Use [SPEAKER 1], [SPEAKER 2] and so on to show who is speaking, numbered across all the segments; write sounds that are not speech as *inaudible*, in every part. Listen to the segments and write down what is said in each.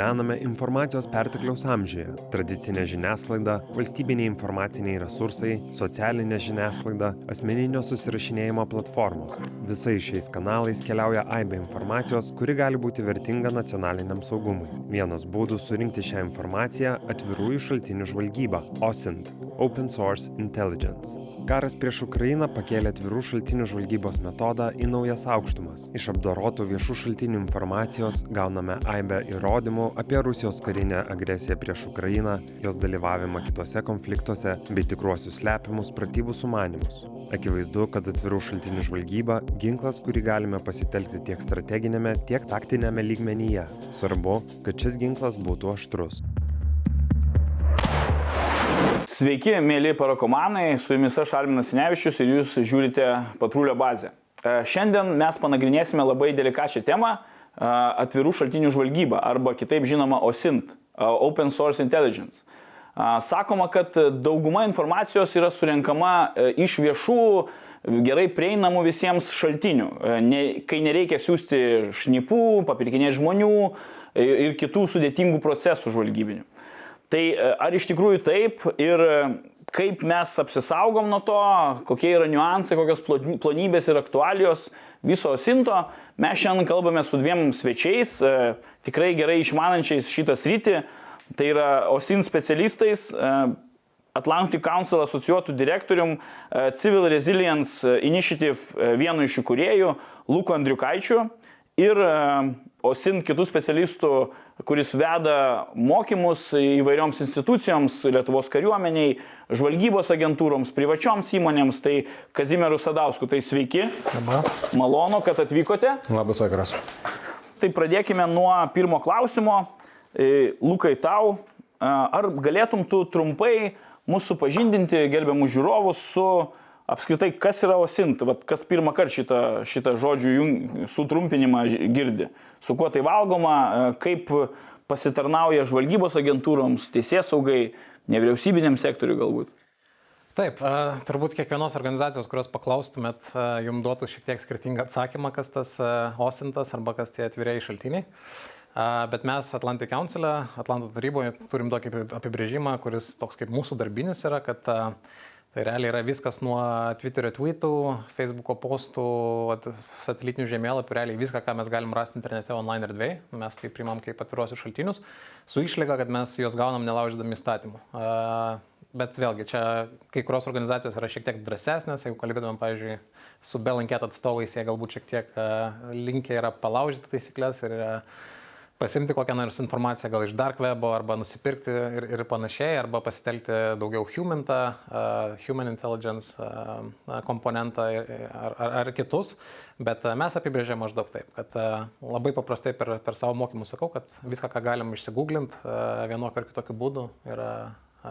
[SPEAKER 1] Gyvename informacijos pertekliaus amžiuje. Tradicinė žiniasklaida, valstybiniai informaciniai resursai, socialinė žiniasklaida, asmeninio susirašinėjimo platformos. Visais šiais kanalais keliauja aibė informacijos, kuri gali būti vertinga nacionaliniam saugumui. Vienas būdų surinkti šią informaciją - atvirųjų šaltinių žvalgyba - OSINT - Open Source Intelligence. Karas prieš Ukrainą pakėlė atvirų šaltinių žvalgybos metodą į naujas aukštumas. Iš apdorotų viešų šaltinių informacijos gauname aibę įrodymų apie Rusijos karinę agresiją prieš Ukrainą, jos dalyvavimą kitose konfliktuose bei tikruosius slepiamus pratybų sumanimus. Akivaizdu, kad atvirų šaltinių žvalgyba - ginklas, kurį galime pasitelkti tiek strateginėme, tiek taktinėme lygmenyje. Svarbu, kad šis ginklas būtų aštrus.
[SPEAKER 2] Sveiki, mėly parakomanai, su jumis aš Alminas Sinevičius ir jūs žiūrite patrulio bazę. E, Šiandien mes panagrinėsime labai delikačią temą e, - atvirų šaltinių žvalgyba arba kitaip žinoma OSINT - Open Source Intelligence. E, Sakoma, kad dauguma informacijos yra surenkama iš viešų, gerai prieinamų visiems šaltinių, ne, kai nereikia siūsti šnipų, papirkinėti žmonių ir kitų sudėtingų procesų žvalgybinių. Tai e, ar iš tikrųjų taip ir e, kaip mes apsisaugom nuo to, kokie yra niuansai, kokios plonybės ir aktualijos viso Sinto, mes šiandien kalbame su dviem svečiais, e, tikrai gerai išmanančiais šitą sritį, tai yra OSIN specialistais, Atlantic Council asociuotų direktorium, Civil Resilience Initiative vienu iš įkūrėjų, Luku Andriukaičiu ir OSIN kitų specialistų kuris veda mokymus įvairioms institucijoms, Lietuvos kariuomeniai, žvalgybos agentūroms, privačioms įmonėms, tai Kazimieru Sadausku. Tai sveiki.
[SPEAKER 3] Labą.
[SPEAKER 2] Malonu, kad atvykote.
[SPEAKER 3] Labas vakaras.
[SPEAKER 2] Tai pradėkime nuo pirmo klausimo. E, Lukai tau, ar galėtum tu trumpai mūsų pažindinti, gerbiamus žiūrovus, su apskritai, kas yra OSINT, Vat kas pirmą kartą šitą, šitą žodžių jung, sutrumpinimą girdi, su kuo tai valgoma, e, kaip pasitarnauja žvalgybos agentūroms, teisės saugai, nevyriausybiniam sektoriui galbūt.
[SPEAKER 3] Taip, e, turbūt kiekvienos organizacijos, kurios paklaustumėt, e, jums duotų šiek tiek skirtingą atsakymą, kas tas osintas arba kas tie atviriai šaltiniai. Bet mes Atlantic Council, Atlanto taryboje turim tokį apibrėžimą, kuris toks kaip mūsų darbinis yra, kad Tai realiai yra viskas nuo Twitterio tweetų, Facebooko postų, satelitinių žemėlapių, realiai viską, ką mes galim rasti internete online erdvėje, mes tai primam kaip atvirosius šaltinius, su išlyga, kad mes juos gaunam nelaužydami įstatymų. Bet vėlgi, čia kai kurios organizacijos yra šiek tiek drąsesnės, jeigu kalbėtumėm, pavyzdžiui, su Belankет atstovais, jie galbūt šiek tiek linkę yra palaužyti taisyklės ir pasimti kokią nors informaciją gal iš dark webo arba nusipirkti ir, ir panašiai, arba pasitelkti daugiau humantą, uh, human intelligence uh, komponentą ar, ar, ar kitus, bet mes apibrėžėme maždaug taip, kad uh, labai paprastai per, per savo mokymus sakau, kad viską, ką galim išsigūglinti uh, vienokiu ar kitokiu būdu yra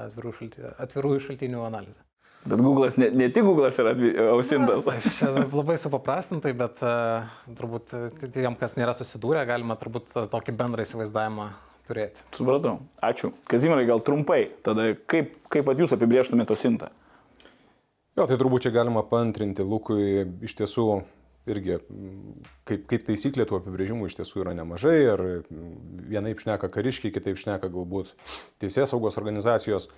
[SPEAKER 3] atvirų šaltinių, atvirųjų šaltinių analizė.
[SPEAKER 2] Bet Google'as, ne, ne tik Google'as yra ausintas.
[SPEAKER 3] Čia labai supaprastintai, bet uh, turbūt tiem, kas nėra susidūrę, galima turbūt tokį bendrą įsivaizdavimą turėti.
[SPEAKER 2] Supratau. Ačiū. Kazimirai, gal trumpai, tada kaip, kaip jūs apibrieštumėte ausintą?
[SPEAKER 4] Jo, tai turbūt čia galima pantrinti Lukui iš tiesų irgi kaip, kaip taisyklė tų apibrėžimų iš tiesų yra nemažai ir vienaip šneka kariškiai, kitaip šneka galbūt teisės saugos organizacijos.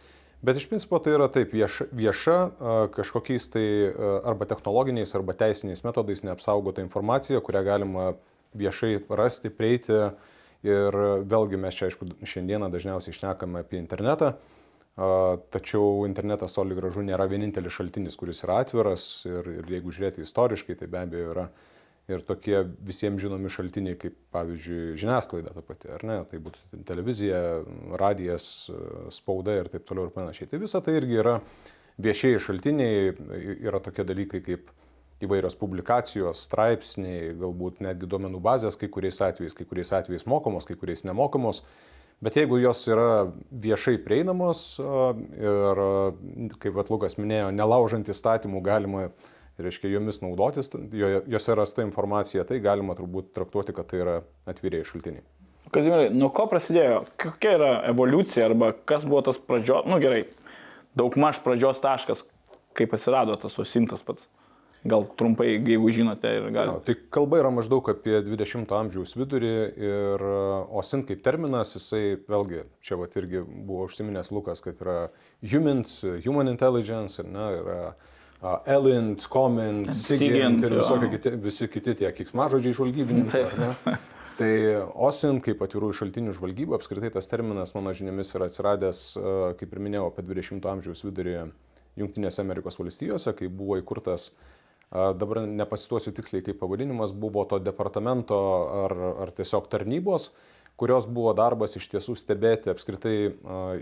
[SPEAKER 4] Bet iš principo tai yra taip vieša, vieša kažkokiais tai arba technologiniais, arba teisiniais metodais neapsaugota informacija, kurią galima viešai rasti, prieiti. Ir vėlgi mes čia, aišku, šiandieną dažniausiai išnekame apie internetą, tačiau internetas toli gražu nėra vienintelis šaltinis, kuris yra atviras ir, ir jeigu žiūrėti istoriškai, tai be abejo yra ir tokie visiems žinomi šaltiniai, kaip pavyzdžiui žiniasklaida ta pati, ar ne, tai būtų televizija, radijas, spauda ir taip toliau ir panašiai. Tai visa tai irgi yra viešieji šaltiniai, yra tokie dalykai kaip įvairios publikacijos, straipsniai, galbūt netgi duomenų bazės, kai kuriais atvejais, kai kuriais atvejais mokamos, kai kuriais nemokamos. Bet jeigu jos yra viešai prieinamos ir, kaip Vatlukas minėjo, nelaužant įstatymų galima reiškia jomis naudotis, jose rasta informacija, tai galima turbūt traktuoti, kad tai yra atviriai šaltiniai.
[SPEAKER 2] Kazimirai, nuo ko prasidėjo, kokia yra evoliucija arba kas buvo tas pradžios, nu gerai, daug maž pradžios taškas, kaip atsirado tas osintas pats? gal trumpai, jeigu žinote ir galite.
[SPEAKER 4] tai kalba yra maždaug apie 20 amžiaus vidurį ir uh, OSINT kaip terminas, jisai vėlgi, čia vat irgi buvo užsiminęs Lukas, kad yra human, human intelligence, ne, yra uh, Elint, Comment,
[SPEAKER 2] Sigint,
[SPEAKER 4] ir kiti, visi kiti tie kiksmažodžiai žvalgybininkai. Tai OSINT kaip atvirųjų šaltinių žvalgyba, apskritai tas terminas, mano žiniomis, yra atsiradęs, uh, kaip ir minėjau, apie 20 amžiaus vidurį Junktinėse Amerikos valstijose, kai buvo įkurtas Dabar nepasituosiu tiksliai, kaip pavadinimas buvo to departamento ar, ar tiesiog tarnybos, kurios buvo darbas iš tiesų stebėti apskritai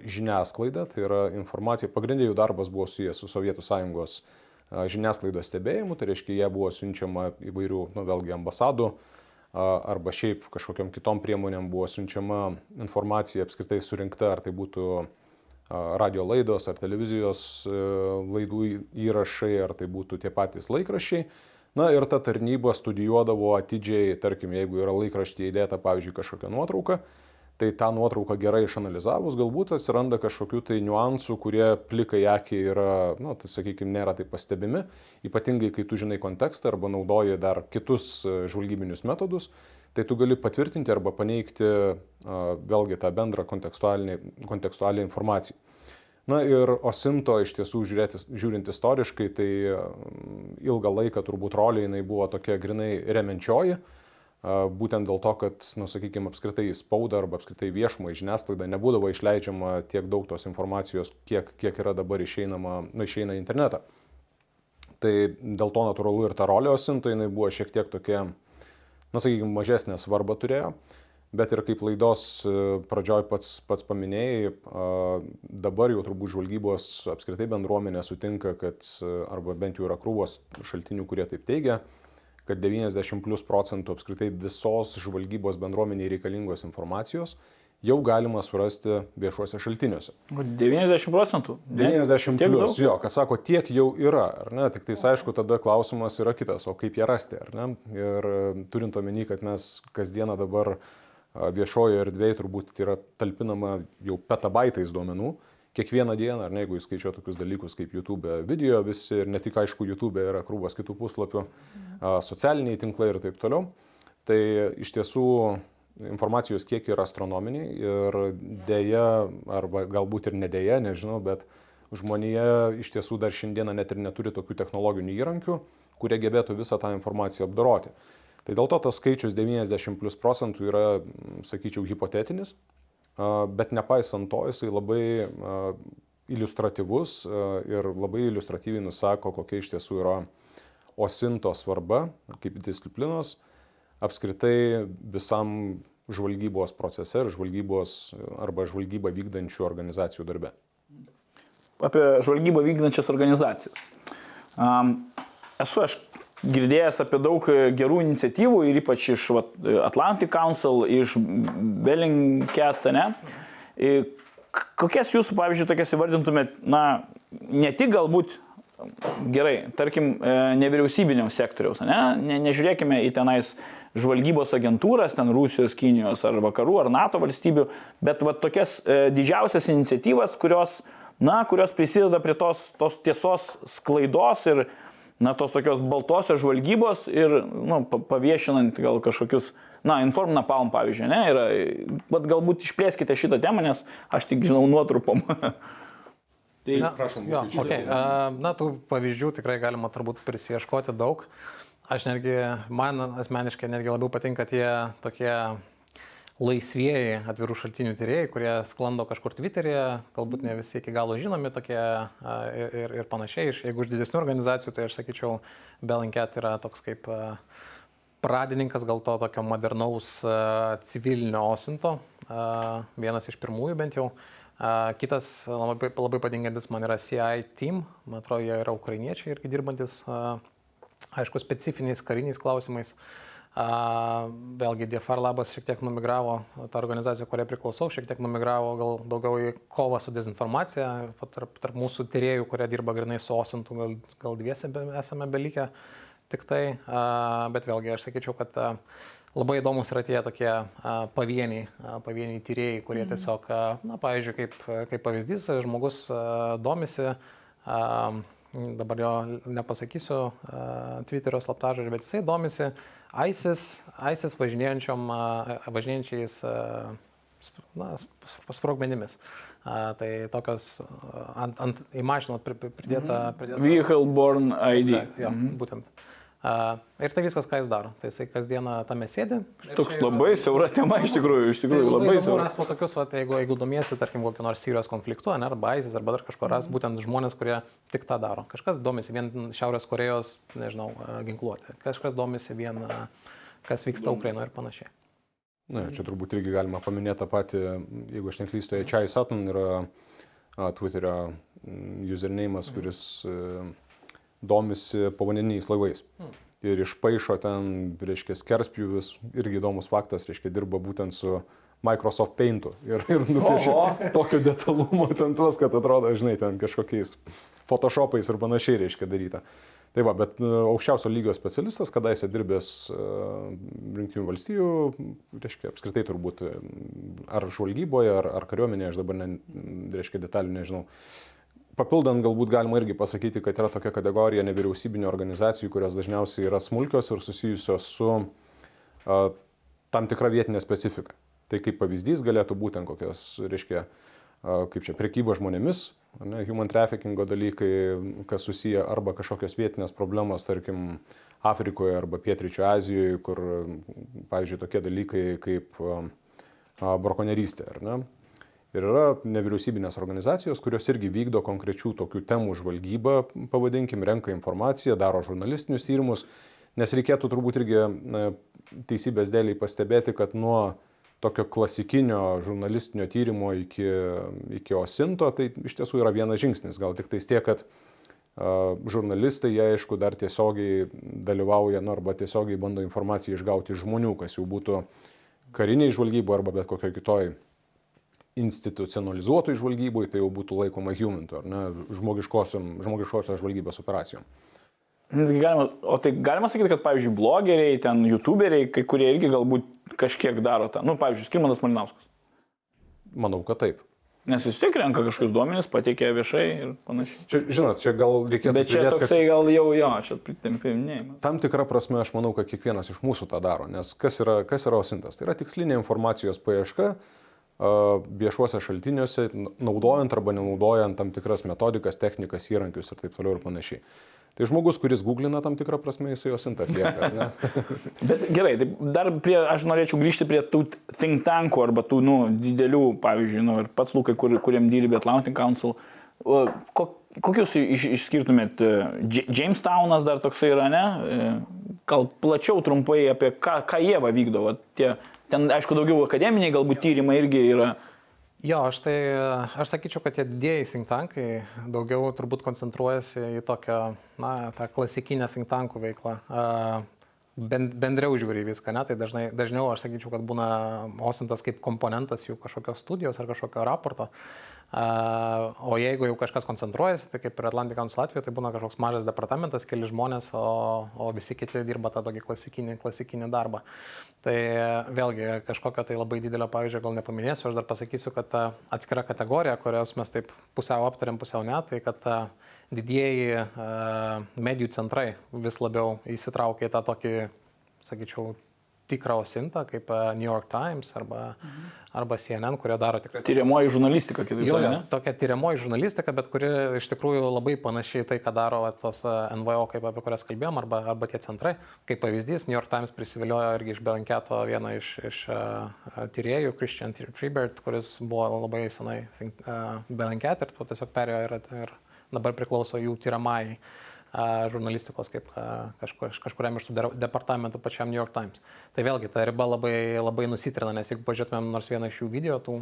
[SPEAKER 4] žiniasklaidą, tai yra informacija, pagrindiniai jų darbas buvo susijęs su Sovietų Sąjungos a, žiniasklaidos stebėjimu, tai reiškia, jie buvo siunčiama įvairių, nu vėlgi, ambasadų arba šiaip kažkokiam kitom priemonėm buvo siunčiama informacija apskritai surinkta, ar tai būtų radio laidos ar televizijos e, laidų įrašai, ar tai būtų tie patys laikraščiai. Na ir ta tarnyba studijuodavo atidžiai, tarkim, jeigu yra laikraštyje įdėta, pavyzdžiui, kažkokia nuotrauka, tai tą nuotrauką gerai išanalizavus, galbūt atsiranda kažkokių tai niuansų, kurie plikai akiai yra, na, tai sakykime, nėra taip pastebimi, ypatingai kai tu žinai kontekstą arba naudoji dar kitus e, žvalgybinius metodus, tai tu gali patvirtinti arba paneigti vėlgi tą bendrą kontekstualinę, informaciją. Na ir Osinto iš tiesų žiūrėti, žiūrint istoriškai, tai ilgą laiką turbūt rolė jinai buvo tokia grinai remenčioji, a, būtent dėl to, kad, nu, sakykime, apskritai į spaudą arba apskritai viešumą į žiniasklaidą nebūdavo išleidžiama tiek daug tos informacijos, kiek, kiek yra dabar išeinama, nu, išeina į internetą. Tai dėl to natūralu ir ta rolė Osinto jinai buvo šiek tiek tokia, na, sakykime, mažesnė svarba turėjo. Bet ir kaip laidos e, pradžioj pats, pats paminėjai, dabar jau turbūt žvalgybos apskritai bendruomenė sutinka, kad, e, arba bent jau yra krūvos šaltinių, kurie taip teigia, kad 90 plus procentų apskritai visos žvalgybos bendruomeniai reikalingos informacijos jau galima surasti viešuose šaltiniuose.
[SPEAKER 2] 90 procentų. Ne?
[SPEAKER 4] 90
[SPEAKER 2] Tiek
[SPEAKER 4] plus,
[SPEAKER 2] daug?
[SPEAKER 4] jo, kad sako, tiek jau yra, ar ne, tik tais aišku, tada klausimas yra kitas, o kaip ją rasti, ar ne. Ir e, turint omeny, kad mes kasdieną dabar a, viešojo erdvėje turbūt yra talpinama jau petabaitais duomenų, kiekvieną dieną, ar ne, jeigu įskaičiuoju tokius dalykus kaip YouTube video visi, ir ne tik aišku, YouTube yra krūvas kitų puslapių, a, socialiniai tinklai ir taip toliau, tai iš tiesų informacijos kiekiai yra astronominiai ir dėja, arba galbūt ir nedėja, nežinau, bet žmonija iš tiesų dar šiandieną net ir neturi tokių technologinių įrankių, kurie gebėtų visą tą informaciją apdoroti. Tai dėl to tas skaičius 90 plus procentų yra, sakyčiau, hipotetinis, bet nepaisant to jisai labai iliustratyvus ir labai iliustratyviai nusako, kokia iš tiesų yra osinto svarba kaip disciplinos apskritai visam žvalgybos procese ir žvalgybos arba žvalgybą vykdančių organizacijų darbe.
[SPEAKER 2] Apie žvalgybą vykdančias organizacijas. Um, esu aš girdėjęs apie daug gerų iniciatyvų ir ypač iš vat, Atlantic Council, iš Bellingcat, ne? K- Kokias jūs, pavyzdžiui, tokias įvardintumėt, na, ne tik galbūt gerai, tarkim, e, nevyriausybinio sektoriaus, ne? ne? Nežiūrėkime į tenais žvalgybos agentūras, ten Rusijos, Kinijos ar vakarų ar NATO valstybių, bet va tokias e, didžiausias iniciatyvas, kurios, na, kurios prisideda prie tos, tos tiesos sklaidos ir, na, tos tokios baltosios žvalgybos ir, pa- paviešinant gal kažkokius, na, Inform Napalm pavyzdžiui, ne, yra, bet galbūt išplėskite šitą temą, nes aš tik žinau nuotrupom. *laughs* tai,
[SPEAKER 3] Na, jo, okay. a, na, tų pavyzdžių tikrai galima turbūt prisieškoti daug. Aš netgi, man asmeniškai netgi labiau patinka tie tokie laisvieji atvirų šaltinių tyrėjai, kurie sklando kažkur Twitter'e, galbūt ne visi iki galo žinomi tokie ir, ir, ir panašiai. Jeigu iš didesnių organizacijų, tai aš sakyčiau, Bellingcat yra toks kaip pradininkas gal to tokio modernaus civilinio osinto, vienas iš pirmųjų bent jau. Kitas labai, labai patinkantis man yra CI Team, man atrodo, jie yra ukrainiečiai irgi dirbantis, aišku, specifiniais kariniais klausimais. A, Vėlgi, DFR labas šiek tiek numigravo, ta organizacija, kuriai priklausau, šiek tiek numigravo gal daugiau į kovą su dezinformacija, tarp, tarp mūsų tyriejų, kurie dirba grinai su Osintu, gal, gal dviese be, esame belikę tik tai, a, bet vėlgi aš sakyčiau, kad labai įdomus yra tie tokie a, pavieniai, a, pavieniai tyrėjai, kurie tiesiog, a, na, pavyzdžiui, kaip, kaip pavyzdys, žmogus domisi a, dabar jo nepasakysiu, Twitterio slaptažodžiu, bet jisai domisi ISIS, ISIS važinėjančiais na, sp- sprogmenimis. A, Tai tokios ant, ant į mašiną pri- pri- pridėta. pridėta
[SPEAKER 2] Vehicle Born ID.
[SPEAKER 3] Exact, jo, būtent. A, Ir tai viskas, ką jis daro. Tai jisai kasdieną tame sėdi.
[SPEAKER 2] Toks
[SPEAKER 3] čia yra-
[SPEAKER 2] labai siaura tema iš tikrųjų, iš tikrųjų labai
[SPEAKER 3] įdomu
[SPEAKER 2] siaura.
[SPEAKER 3] ras va tokius, va, jeigu, jeigu domiesi, tarkim, kokio nors Sirijos konfliktu, ne, arba ISIS, arba dar kažko ras, būtent žmonės, kurie tik tą daro. Kažkas domisi vien Šiaurės Korejos, nežinau, ginkluotė, kažkas domisi vien, kas vyksta Ukrainoje ir panašiai.
[SPEAKER 4] Na, čia turbūt irgi galima paminėti tą patį, jeigu aš neklystu, Chai Sutton yra Twitterio mm, username'as, kuris e, domisi povandeniniais laivais. Ir išpaišo ten, reiškia, skerspjūvis, irgi įdomus faktas, reiškia, dirba būtent su Microsoft Paint'u. Ir, ir nupiešia tokio detalumo ten tuos, kad atrodo, žinai, ten kažkokiais Photoshopais ir panašiai, reiškia, daryta. Tai va, bet e, aukščiausio lygio specialistas, kadaise dirbęs Junktinių valstijų, reiškia, apskritai turbūt e, ar žvalgyboje, ar, ar kariuomenėje, aš dabar, ne, reiškia, detalių nežinau. Papildant, galbūt galima irgi pasakyti, kad yra tokia kategorija nevyriausybinio organizacijų, kurios dažniausiai yra smulkios ir susijusios su a, tam tikra vietinė specifika. Tai kaip pavyzdys galėtų būti kokios, reiškia, a, kaip čia prekyba žmonėmis, ne, human traffickingo dalykai, kas susiję arba kažkokios vietinės problemos, tarkim, Afrikoje arba Pietričio Azijoje, kur, pavyzdžiui, tokie dalykai kaip a, brokonerystė, ar ne? Ir yra nevyriausybinės organizacijos, kurios irgi vykdo konkrečių tokių temų žvalgybą, pavadinkim, renka informaciją, daro žurnalistinius tyrimus, nes reikėtų turbūt irgi teisybės dėliai pastebėti, kad nuo tokio klasikinio žurnalistinio tyrimo iki, iki osinto, tai iš tiesų yra vienas žingsnis, gal tik tais tiek, kad žurnalistai, jie aišku, dar tiesiogiai dalyvauja, nu, arba tiesiogiai bando informaciją išgauti iš žmonių, kas jau būtų kariniai žvalgybo arba bet kokio kitoj institucionalizuotoj žvalgyboj, tai jau būtų laikoma humantu, ar ne, žmogiškosios žvalgybos operacijom.
[SPEAKER 2] Galima, o tai galima sakyti, kad, pavyzdžiui, blogeriai, ten youtuberiai, kai kurie irgi galbūt kažkiek daro tą. Nu, pavyzdžiui, Skirmanas Malinauskas.
[SPEAKER 4] Manau, kad taip.
[SPEAKER 2] Nes jis tik renka kažkokius duomenis, pateikia viešai ir panašiai.
[SPEAKER 4] Čia, žinot, čia gal reikėtų
[SPEAKER 2] Bet čia
[SPEAKER 4] pridėt,
[SPEAKER 2] toksai gal jau jo, čia pritempimėjimas.
[SPEAKER 4] Tam tikrą prasme aš manau, kad kiekvienas iš mūsų tą daro, nes kas yra, kas yra osintas? Tai yra tikslinė informacijos paieška a, viešuose šaltiniuose, naudojant arba nenaudojant tam tikras metodikas, technikas, įrankius ir taip toliau ir panašiai. Tai žmogus, kuris googlina tam tikrą prasme, jisai osintą atlieka. ar ne? *laughs*
[SPEAKER 2] Bet gerai, tai dar prie, aš norėčiau grįžti prie tų think tankų arba tų, nu, didelių, pavyzdžiui, nu, ir pats Lukai, kur, kuriam dirbi Atlantic Council. O, ko, kokius iš, išskirtumėt? e, Jamestownas dar toksai yra, ne? E, Gal plačiau trumpai apie ką, ką jie vykdo. Va, tie, ten, aišku, daugiau akademiniai galbūt tyrimai irgi yra.
[SPEAKER 3] Jo, aš tai, aš sakyčiau, kad tie didieji think tankai daugiau turbūt koncentruojasi į tokią, na, tą klasikinę think tankų veiklą. A, ben- Bendriau žiūri viską, ne? Tai dažnai, dažniau aš sakyčiau, kad būna osintas kaip komponentas jų kažkokios studijos ar kažkokio raporto. A, O jeigu jau kažkas koncentruojasi, tai kaip ir Council atveju, tai būna kažkoks mažas departamentas, keli žmonės, o, o visi kiti dirba tą tokį klasikinį, klasikinį darbą. Tai vėlgi kažkokio tai labai didelio pavyzdžio gal nepaminėsiu, aš dar pasakysiu, kad atskira kategorija, kurios mes taip pusiau aptariam, pusiau ne, tai kad a, didieji a, medijų centrai vis labiau įsitraukia į tą tokį, sakyčiau, tikrą osintą, kaip a, New York Times arba, arba CNN, kurie daro tikrai...
[SPEAKER 2] Tyriamoji žurnalistika,
[SPEAKER 3] jo,
[SPEAKER 2] sakant. ne?
[SPEAKER 3] tokia tyriamoji žurnalistika, bet kuri iš tikrųjų labai panašiai tai, ką daro tos a, NVO, kaip apie kurias kalbėjom, arba, arba tie centrai. Kaip pavyzdys, New York Times prisiviliojo irgi iš Belanketo vieną iš, iš uh, tyriejų, Christian Tribert, kuris buvo labai senai uh, Belanket ir po tiesiog perėjo ir, ir dabar priklauso jų tyriamai a, žurnalistikos kaip kažkur, kažkuriam iš tų de- departamentų pačiam New York Times. Tai vėlgi ta riba labai, labai nusitrina, nes jeigu pažiūrėtumėm nors vieną iš jų video, tų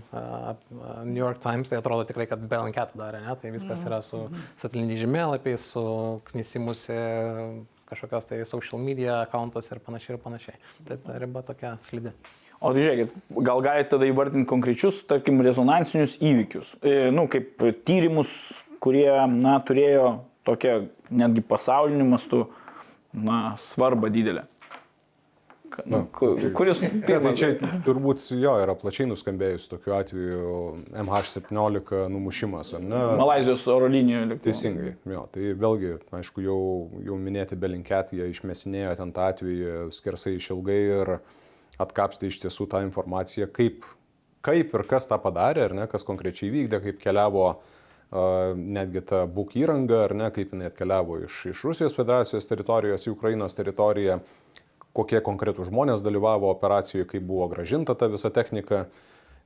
[SPEAKER 3] New York Times, tai atrodo tikrai, kad Belanketą darė, ne? tai viskas yra su sateliniais žemėlapiais, su knisimusi kažkokios tai social media accountos ir panašiai ir panašiai. Tai ta riba tokia slidi.
[SPEAKER 2] O tai žiūrėkit, gal galite tada įvardinti konkrečius, tarkim, rezonansinius įvykius, e, nu, kaip tyrimus, kurie, na, turėjo tokią netgi pasauliniu mastu, na, svarbą didelę. Nu, ku- kuris
[SPEAKER 4] tai
[SPEAKER 2] pirmas?
[SPEAKER 4] čia turbūt jo yra plačiai nuskambėjus tokiu atveju MH17 numušimas, ar ne?
[SPEAKER 2] Malazijos oro linijų lėktuvas.
[SPEAKER 4] Teisingai, jo, tai vėlgi, aišku, jau, jau minėti Belinket, jie išmesinėjo ten tą atvejį skersai išilgai ir atkapstė iš tiesų tą informaciją, kaip, kaip ir kas tą padarė, ar ne, kas konkrečiai vykdė, kaip keliavo uh, netgi ta būk įranga, ar ne, kaip jinai atkeliavo iš, iš Rusijos federacijos teritorijos į Ukrainos teritoriją, kokie konkretų žmonės dalyvavo operacijoje, kaip buvo gražinta ta visa technika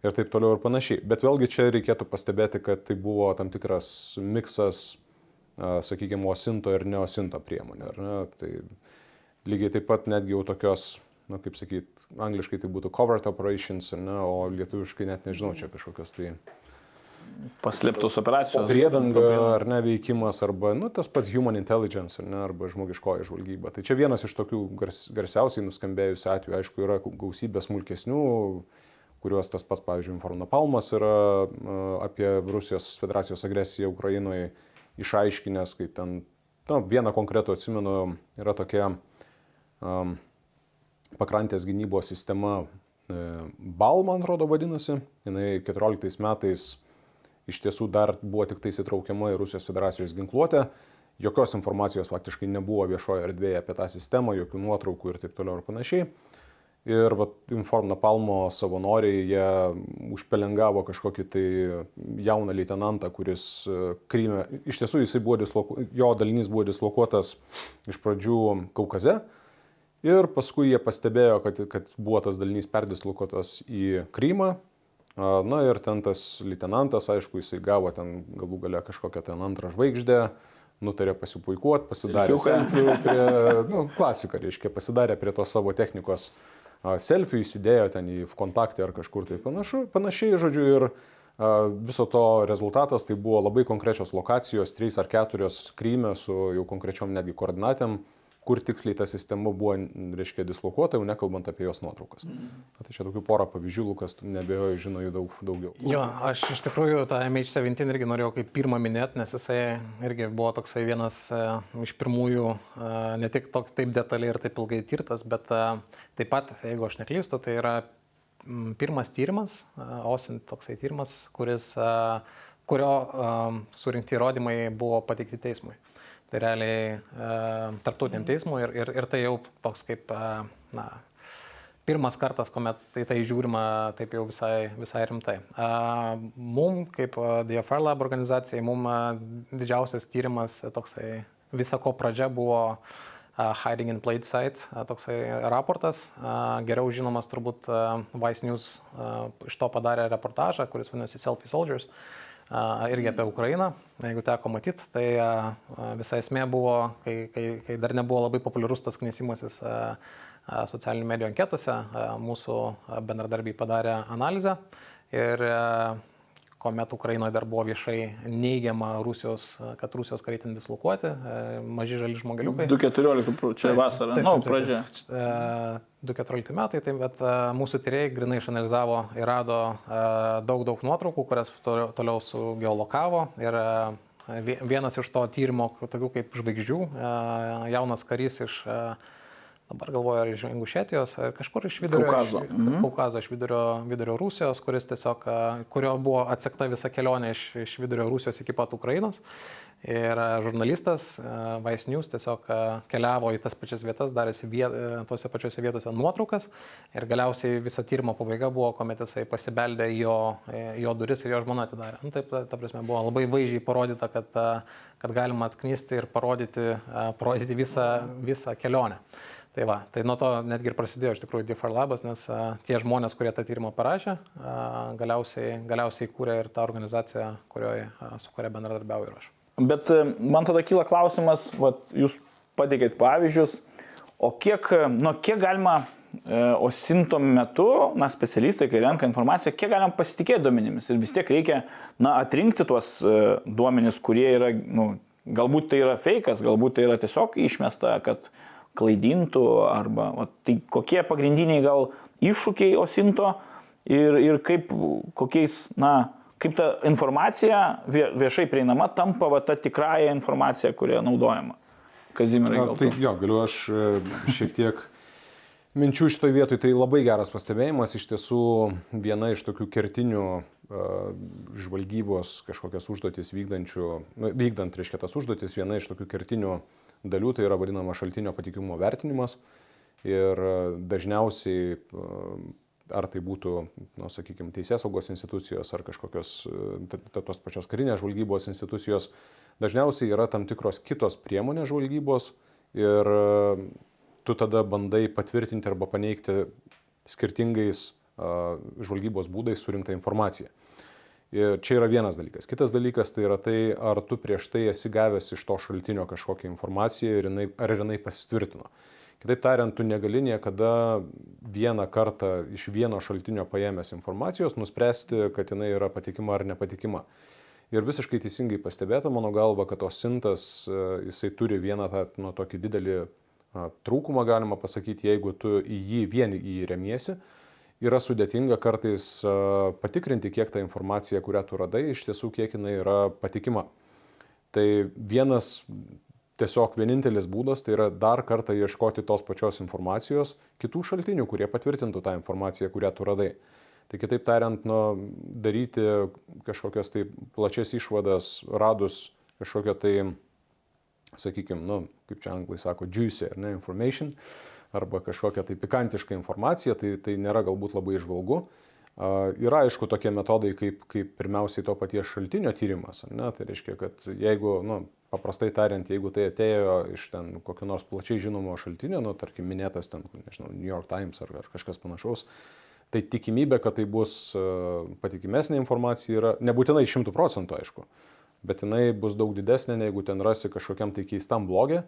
[SPEAKER 4] ir taip toliau ir panašiai. Bet vėlgi čia reikėtų pastebėti, kad tai buvo tam tikras miksas, sakykime, osinto ir neosinto priemonių. Ne? Tai lygiai taip pat netgi jau tokios, na kaip sakyt, angliškai tai būtų covert operations, ne, o lietuviškai net nežinau, čia kažkokios tai
[SPEAKER 2] Paslėptos operacijos.
[SPEAKER 4] priedanga ar ne veikimas, arba nu, tas pats human intelligence, ar ne, arba žmogiškoji žvalgyba. Tai čia vienas iš tokių gars, garsiausiai nuskambėjusių atvejų, aišku, yra gausybė smulkesnių, kuriuos tas pats, pavyzdžiui, Inforno Palmas yra apie Rusijos federacijos agresiją Ukrainoje išaiškinęs, kaip ten, na, vieną konkretų atsimenu, yra tokia um, pakrantės gynybos sistema e, BAL, man atrodo, vadinasi. Jis 14 metais iš tiesų dar buvo tik tai įtraukiama į Rusijos federacijos ginkluotę. Jokios informacijos faktiškai nebuvo viešoje erdvėje apie tą sistemą, jokių nuotraukų ir taip toliau ir panašiai. Ir vat, Inform Napalmo savanoriai, jie užpelengavo kažkokį tai jauną leitenantą, kuris e, Kryme, iš tiesų buvo disloku, jo dalinys buvo dislokuotas iš pradžių Kaukaze, Ir paskui jie pastebėjo, kad, kad buvo tas dalinys perdislokuotas į Krymą. Na ir ten tas leitenantas, aišku, jisai gavo ten galų gale kažkokią ten antrą žvaigždę, nutarė pasipuikuoti, pasidarė selfie prie, nu, klasika, reiškia, pasidarė prie tos savo technikos a, selfie, įsidėjo ten į kontaktą ar kažkur tai panašu, panašiai, žodžiu, ir a, viso to rezultatas tai buvo labai konkrečios lokacijos, trys ar keturios Kryme su jau konkrečiom netgi koordinatėm kur tiksliai ta sistema buvo, reiškia, dislokuota, jau nekalbant apie jos nuotraukas. Na, tai čia tokių porą pavyzdžių, Lukas, nebejoju, žino jų daug daugiau.
[SPEAKER 3] Jo, aš iš tikrųjų tą MH17 irgi norėjau kaip pirmą minėti, nes jisai irgi buvo toksai vienas e, iš pirmųjų, e, ne tik toks taip detaliai ir taip ilgai tirtas, bet e, taip pat, jeigu aš neklystu, tai yra mm, pirmas tyrimas, e, OSINT toksai tyrimas, kuris, e, kurio e, surinkti įrodymai buvo pateikti teismui. Tai realiai e, tarptautiniam teismui ir, ir, ir tai jau toks kaip, e, na, pirmas kartas, kuomet tai, tai žiūrima taip jau visai, visai rimtai. A, mum, kaip a, DFR Lab organizacijai, mum a, didžiausias tyrimas, toksai visako pradžia buvo Hiding in Plain Sight, toksai raportas, geriau žinomas turbūt Vice News iš to padarė reportažą, kuris vadinasi Selfie Soldiers. a, irgi apie Ukrainą, jeigu teko matyti, tai visa esmė buvo, kai, kai, kai dar nebuvo labai populiarus tas knisimasis socialinių medijų anketose, mūsų bendradarbiai padarė analizę. Ir kuomet Ukrainoje dar buvo viešai neigiama Rusijos, kad Rusijos kariai ten dislokuoti, a, maži žali žmogeliukai.
[SPEAKER 2] 2.14, pr- čia vasara. Na, nu, pradžia.
[SPEAKER 3] E, 2014 metai, tai, bet e, mūsų tyrėjai grinai išanalizavo ir rado e, daug, daug nuotraukų, kurias toliau, sugeolokavo. Ir e, vie- vienas iš to tyrimo, tokių kaip žvaigždžių, e, jaunas karys iš, e, dabar galvoju, ar iš Ingušėtijos, ar kažkur iš vidurio,
[SPEAKER 2] Kaukazo.
[SPEAKER 3] iš, Kaukazo, iš vidurio, vidurio Rusijos, kuris tiesiog, kurio buvo atsekta visa kelionė iš, iš vidurio Rusijos iki pat Ukrainos. Ir žurnalistas Vice News tiesiog keliavo į tas pačias vietas, darėsi viet, tose pačiose vietose nuotraukas ir galiausiai viso tyrimo pabaiga buvo, kuomet jisai pasibeldė jo, jo duris ir jo žmona atidarė. Nu, taip, ta, ta prasme, buvo labai vaizdžiai parodyta, kad, kad galima atknisti ir parodyti, parodyti visą, visą kelionę. Tai va, tai nuo to netgi ir prasidėjo iš tikrųjų DFR labas, nes a, tie žmonės, kurie tą tyrimą parašė, a, galiausiai, galiausiai kūrė ir tą organizaciją, kurioje, a, su kuria bendradarbiauju ir aš.
[SPEAKER 2] Bet e, man tada kyla klausimas, vat, jūs pateikėt pavyzdžius, o kiek, nu, kiek galima e, osinto metu, na, specialistai, kai renka informaciją, kiek galima pasitikėti duomenimis ir vis tiek reikia, na, atrinkti tuos e, duomenis, kurie yra, nu, galbūt tai yra fejkas, galbūt tai yra tiesiog išmesta, kad klaidintų, arba, va, tai kokie pagrindiniai gal iššūkiai osinto ir, ir kaip, kokiais, na, kaip ta informacija vie- viešai prieinama tampa va, ta tikrąją informacija, kuria naudojama. Kazimirai,
[SPEAKER 4] Na, tai jo, galiu aš e, šiek tiek minčių šitoje vietoje. Tai labai geras pastebėjimas. Iš tiesų viena iš tokių kertinių uh, žvalgybos kažkokias užduotis vykdančių, nu, vykdant, reiškia, tas užduotis, viena iš tokių kertinių dalių tai yra vadinama šaltinio patikimumo vertinimas. Ir uh, dažniausiai uh, ar tai būtų, nu, sakykime, teisės saugos institucijos ar kažkokios tos pačios karinės žvalgybos institucijos, dažniausiai yra tam tikros kitos priemonės žvalgybos ir tu tada bandai patvirtinti arba paneigti skirtingais žvalgybos būdais surinktą informaciją. Ir čia yra vienas dalykas. Kitas dalykas tai yra tai, ar tu prieš tai esi gavęs iš to šaltinio kažkokią informaciją ir jinai, ar jinai pasitvirtino. Kitaip tariant, tu negali niekada vieną kartą iš vieno šaltinio paėmęs informacijos nuspręsti, kad jinai yra patikima ar nepatikima. Ir visiškai teisingai pastebėta mano galva, kad tos sintas, jisai turi vieną tą nu, tokį didelį trūkumą, galima pasakyti, jeigu tu į jį vien į jį remiesi. Yra sudėtinga kartais patikrinti, kiek ta informacija, kurią tu radai, iš tiesų kiek jinai yra patikima. Tai vienas tiesiog vienintelis būdas tai yra dar kartą ieškoti tos pačios informacijos kitų šaltinių, kurie patvirtintų tą informaciją, kurią tu radai. Tai kitaip tariant, nu, daryti kažkokias tai plačias išvadas, radus kažkokią tai sakykime, nu, kaip čia anglai sako, juicy, ne, information, arba kažkokia tai pikantiška informacija, tai, tai nėra galbūt labai išvalgu. Yra aišku tokie metodai, kaip, kaip pirmiausiai to paties šaltinio tyrimas. Ne? Tai reiškia, kad jeigu, nu, paprastai tariant, jeigu tai atėjo iš ten kokio nors plačiai žinomo šaltinio, nu, tarkim, minėtas ten, nežinau, New York Times ar, ar kažkas panašaus, tai tikimybė, kad tai bus patikimesnė informacija yra nebūtinai šimtų procentų, aišku. Bet jinai bus daug didesnė, negu ten rasi kažkokiam tai keistam blogė.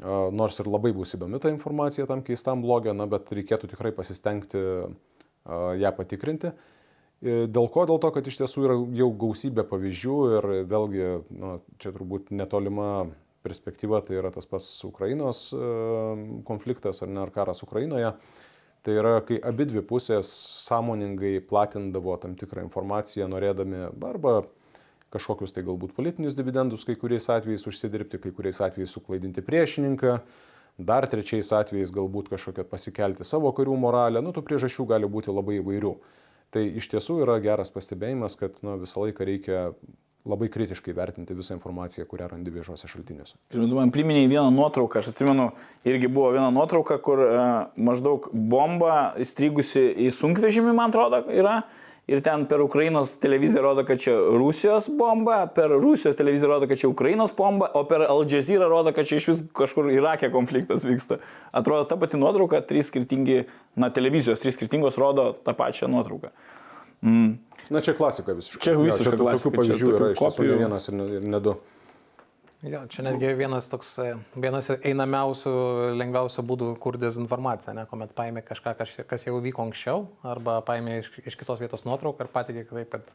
[SPEAKER 4] Nors ir labai bus įdomi ta informacija tam keistam blogė, na, bet reikėtų tikrai pasistengti ją patikrinti. Dėl ko? Dėl to, kad iš tiesų yra jau gausybė pavyzdžių ir vėlgi, na, čia turbūt netolima perspektyva, tai yra tas pats Ukrainos konfliktas ar ne ar karas Ukrainoje. Tai yra, kai abi dvi pusės sąmoningai platindavo tam tikrą informaciją, norėdami arba kažkokius tai galbūt politinius dividendus kai kuriais atvejais užsidirbti, kai kuriais atvejais suklaidinti priešininką, dar trečiais atvejais galbūt kažkokią pasikelti savo karių moralę, nu tų priežasčių gali būti labai įvairių. Tai iš tiesų yra geras pastebėjimas, kad nu, visą laiką reikia labai kritiškai vertinti visą informaciją, kurią randi viešuose šaltiniuose.
[SPEAKER 2] Ir man priminėjai vieną nuotrauką, aš atsimenu, irgi buvo viena nuotrauka, kur e, maždaug bomba įstrigusi į sunkvežimį, man atrodo, yra ir ten per Ukrainos televiziją rodo, kad čia Rusijos bomba, per Rusijos televiziją rodo, kad čia Ukrainos bomba, o per Al Jazeera rodo, kad čia iš vis kažkur Irake konfliktas vyksta. Atrodo, ta pati nuotrauka, trys skirtingi, na, televizijos, trys skirtingos rodo tą pačią nuotrauką.
[SPEAKER 4] Mm. Na, čia klasika visiškai.
[SPEAKER 2] Čia visiškai klasika.
[SPEAKER 4] Tokių pavyzdžių yra iš tiesų ne vienas ir ne, ir ne du.
[SPEAKER 3] Jo, čia netgi vienas toks, vienas einamiausių, lengviausių būdų, kur dezinformacija, ne, kuomet paėmė kažką, kas jau vyko anksčiau, arba paėmė iš, iš kitos vietos nuotrauką ir patikė taip, kad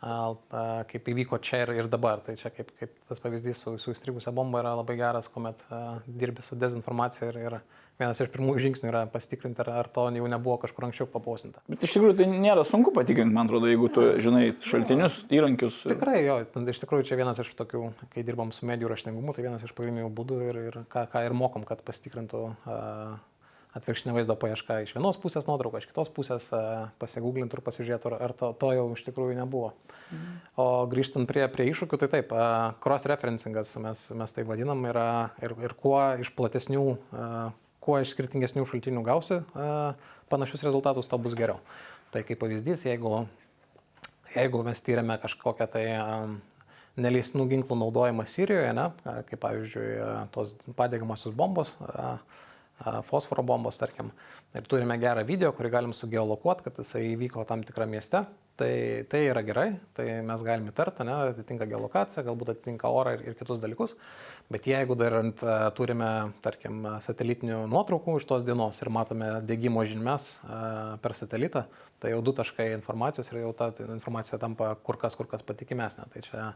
[SPEAKER 3] a, a, kaip įvyko čia ir, ir dabar. Tai čia kaip, kaip tas pavyzdys su, su įstrigusią bombą yra labai geras, kuomet a, dirbi su dezinformacija ir, ir vienas iš pirmųjų žingsnių yra pasitikrinti, ar, ar to jau nebuvo kažkur anksčiau papausinta.
[SPEAKER 2] Bet iš tikrųjų tai nėra sunku patikrinti, man atrodo, jeigu tu žinai šaltinius, įrankius.
[SPEAKER 3] Tikrai, jo, iš tikrųjų čia vienas iš tokių, kai dirbam su medijų raštingumu, tai vienas iš pagrindinių būdų ir, ir ką, ką ir mokom, kad pasitikrintų uh, atvirkštinė vaizdo paieška iš vienos pusės nuotrauką, iš kitos pusės pasigūglintų ir pasižiūrėtų, ar to, to jau iš tikrųjų nebuvo. Mhm. O grįžtant prie, prie iššūkių, tai taip, cross-referencingas mes, mes tai vadinam yra, ir, ir kuo iš platesnių kuo iš skirtingesnių šaltinių gausi panašius rezultatus, to bus geriau. Tai kaip pavyzdys, jeigu, jeigu mes tyrėme kažkokią tai neleistinų ginklų naudojimą Sirijoje, ne, kaip pavyzdžiui tos padegamosios bombos, fosforo bombos, tarkim, ir turime gerą video, kurį galim sugeolokuoti, kad jisai įvyko tam tikrą mieste, tai, tai yra gerai, tai mes galime įtarti, atitinka geolokaciją, galbūt atitinka orą ir, ir kitus dalykus. Bet jeigu dar ant, e, turime, tarkim, satelitinių nuotraukų iš tos dienos ir matome degimo žymes e, per satelitą, tai jau du taškai informacijos ir jau ta informacija tampa kur kas, kur kas patikimesnė. Tai čia e,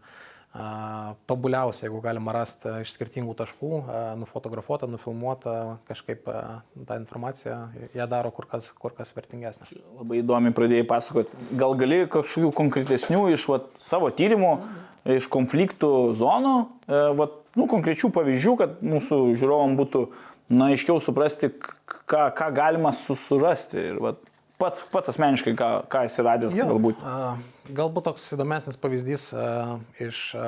[SPEAKER 3] tobuliausia, jeigu galima rasti iš skirtingų taškų, a, nufotografuotą, nufilmuotą, kažkaip tą informaciją, ją daro kur kas, kur kas vertingesnė.
[SPEAKER 2] Labai įdomi pradėjai pasakoti. Gal gali kažkokių konkretesnių iš vat, savo tyrimų, iš konfliktų zonų, vat, nu, konkrečių pavyzdžių, kad mūsų žiūrovam būtų na, aiškiau suprasti, ką, ką galima susurasti. Ir vat, pats, pats asmeniškai, ką, ką esi radęs
[SPEAKER 3] Jo,
[SPEAKER 2] galbūt.
[SPEAKER 3] a, galbūt toks įdomesnis pavyzdys a, iš a,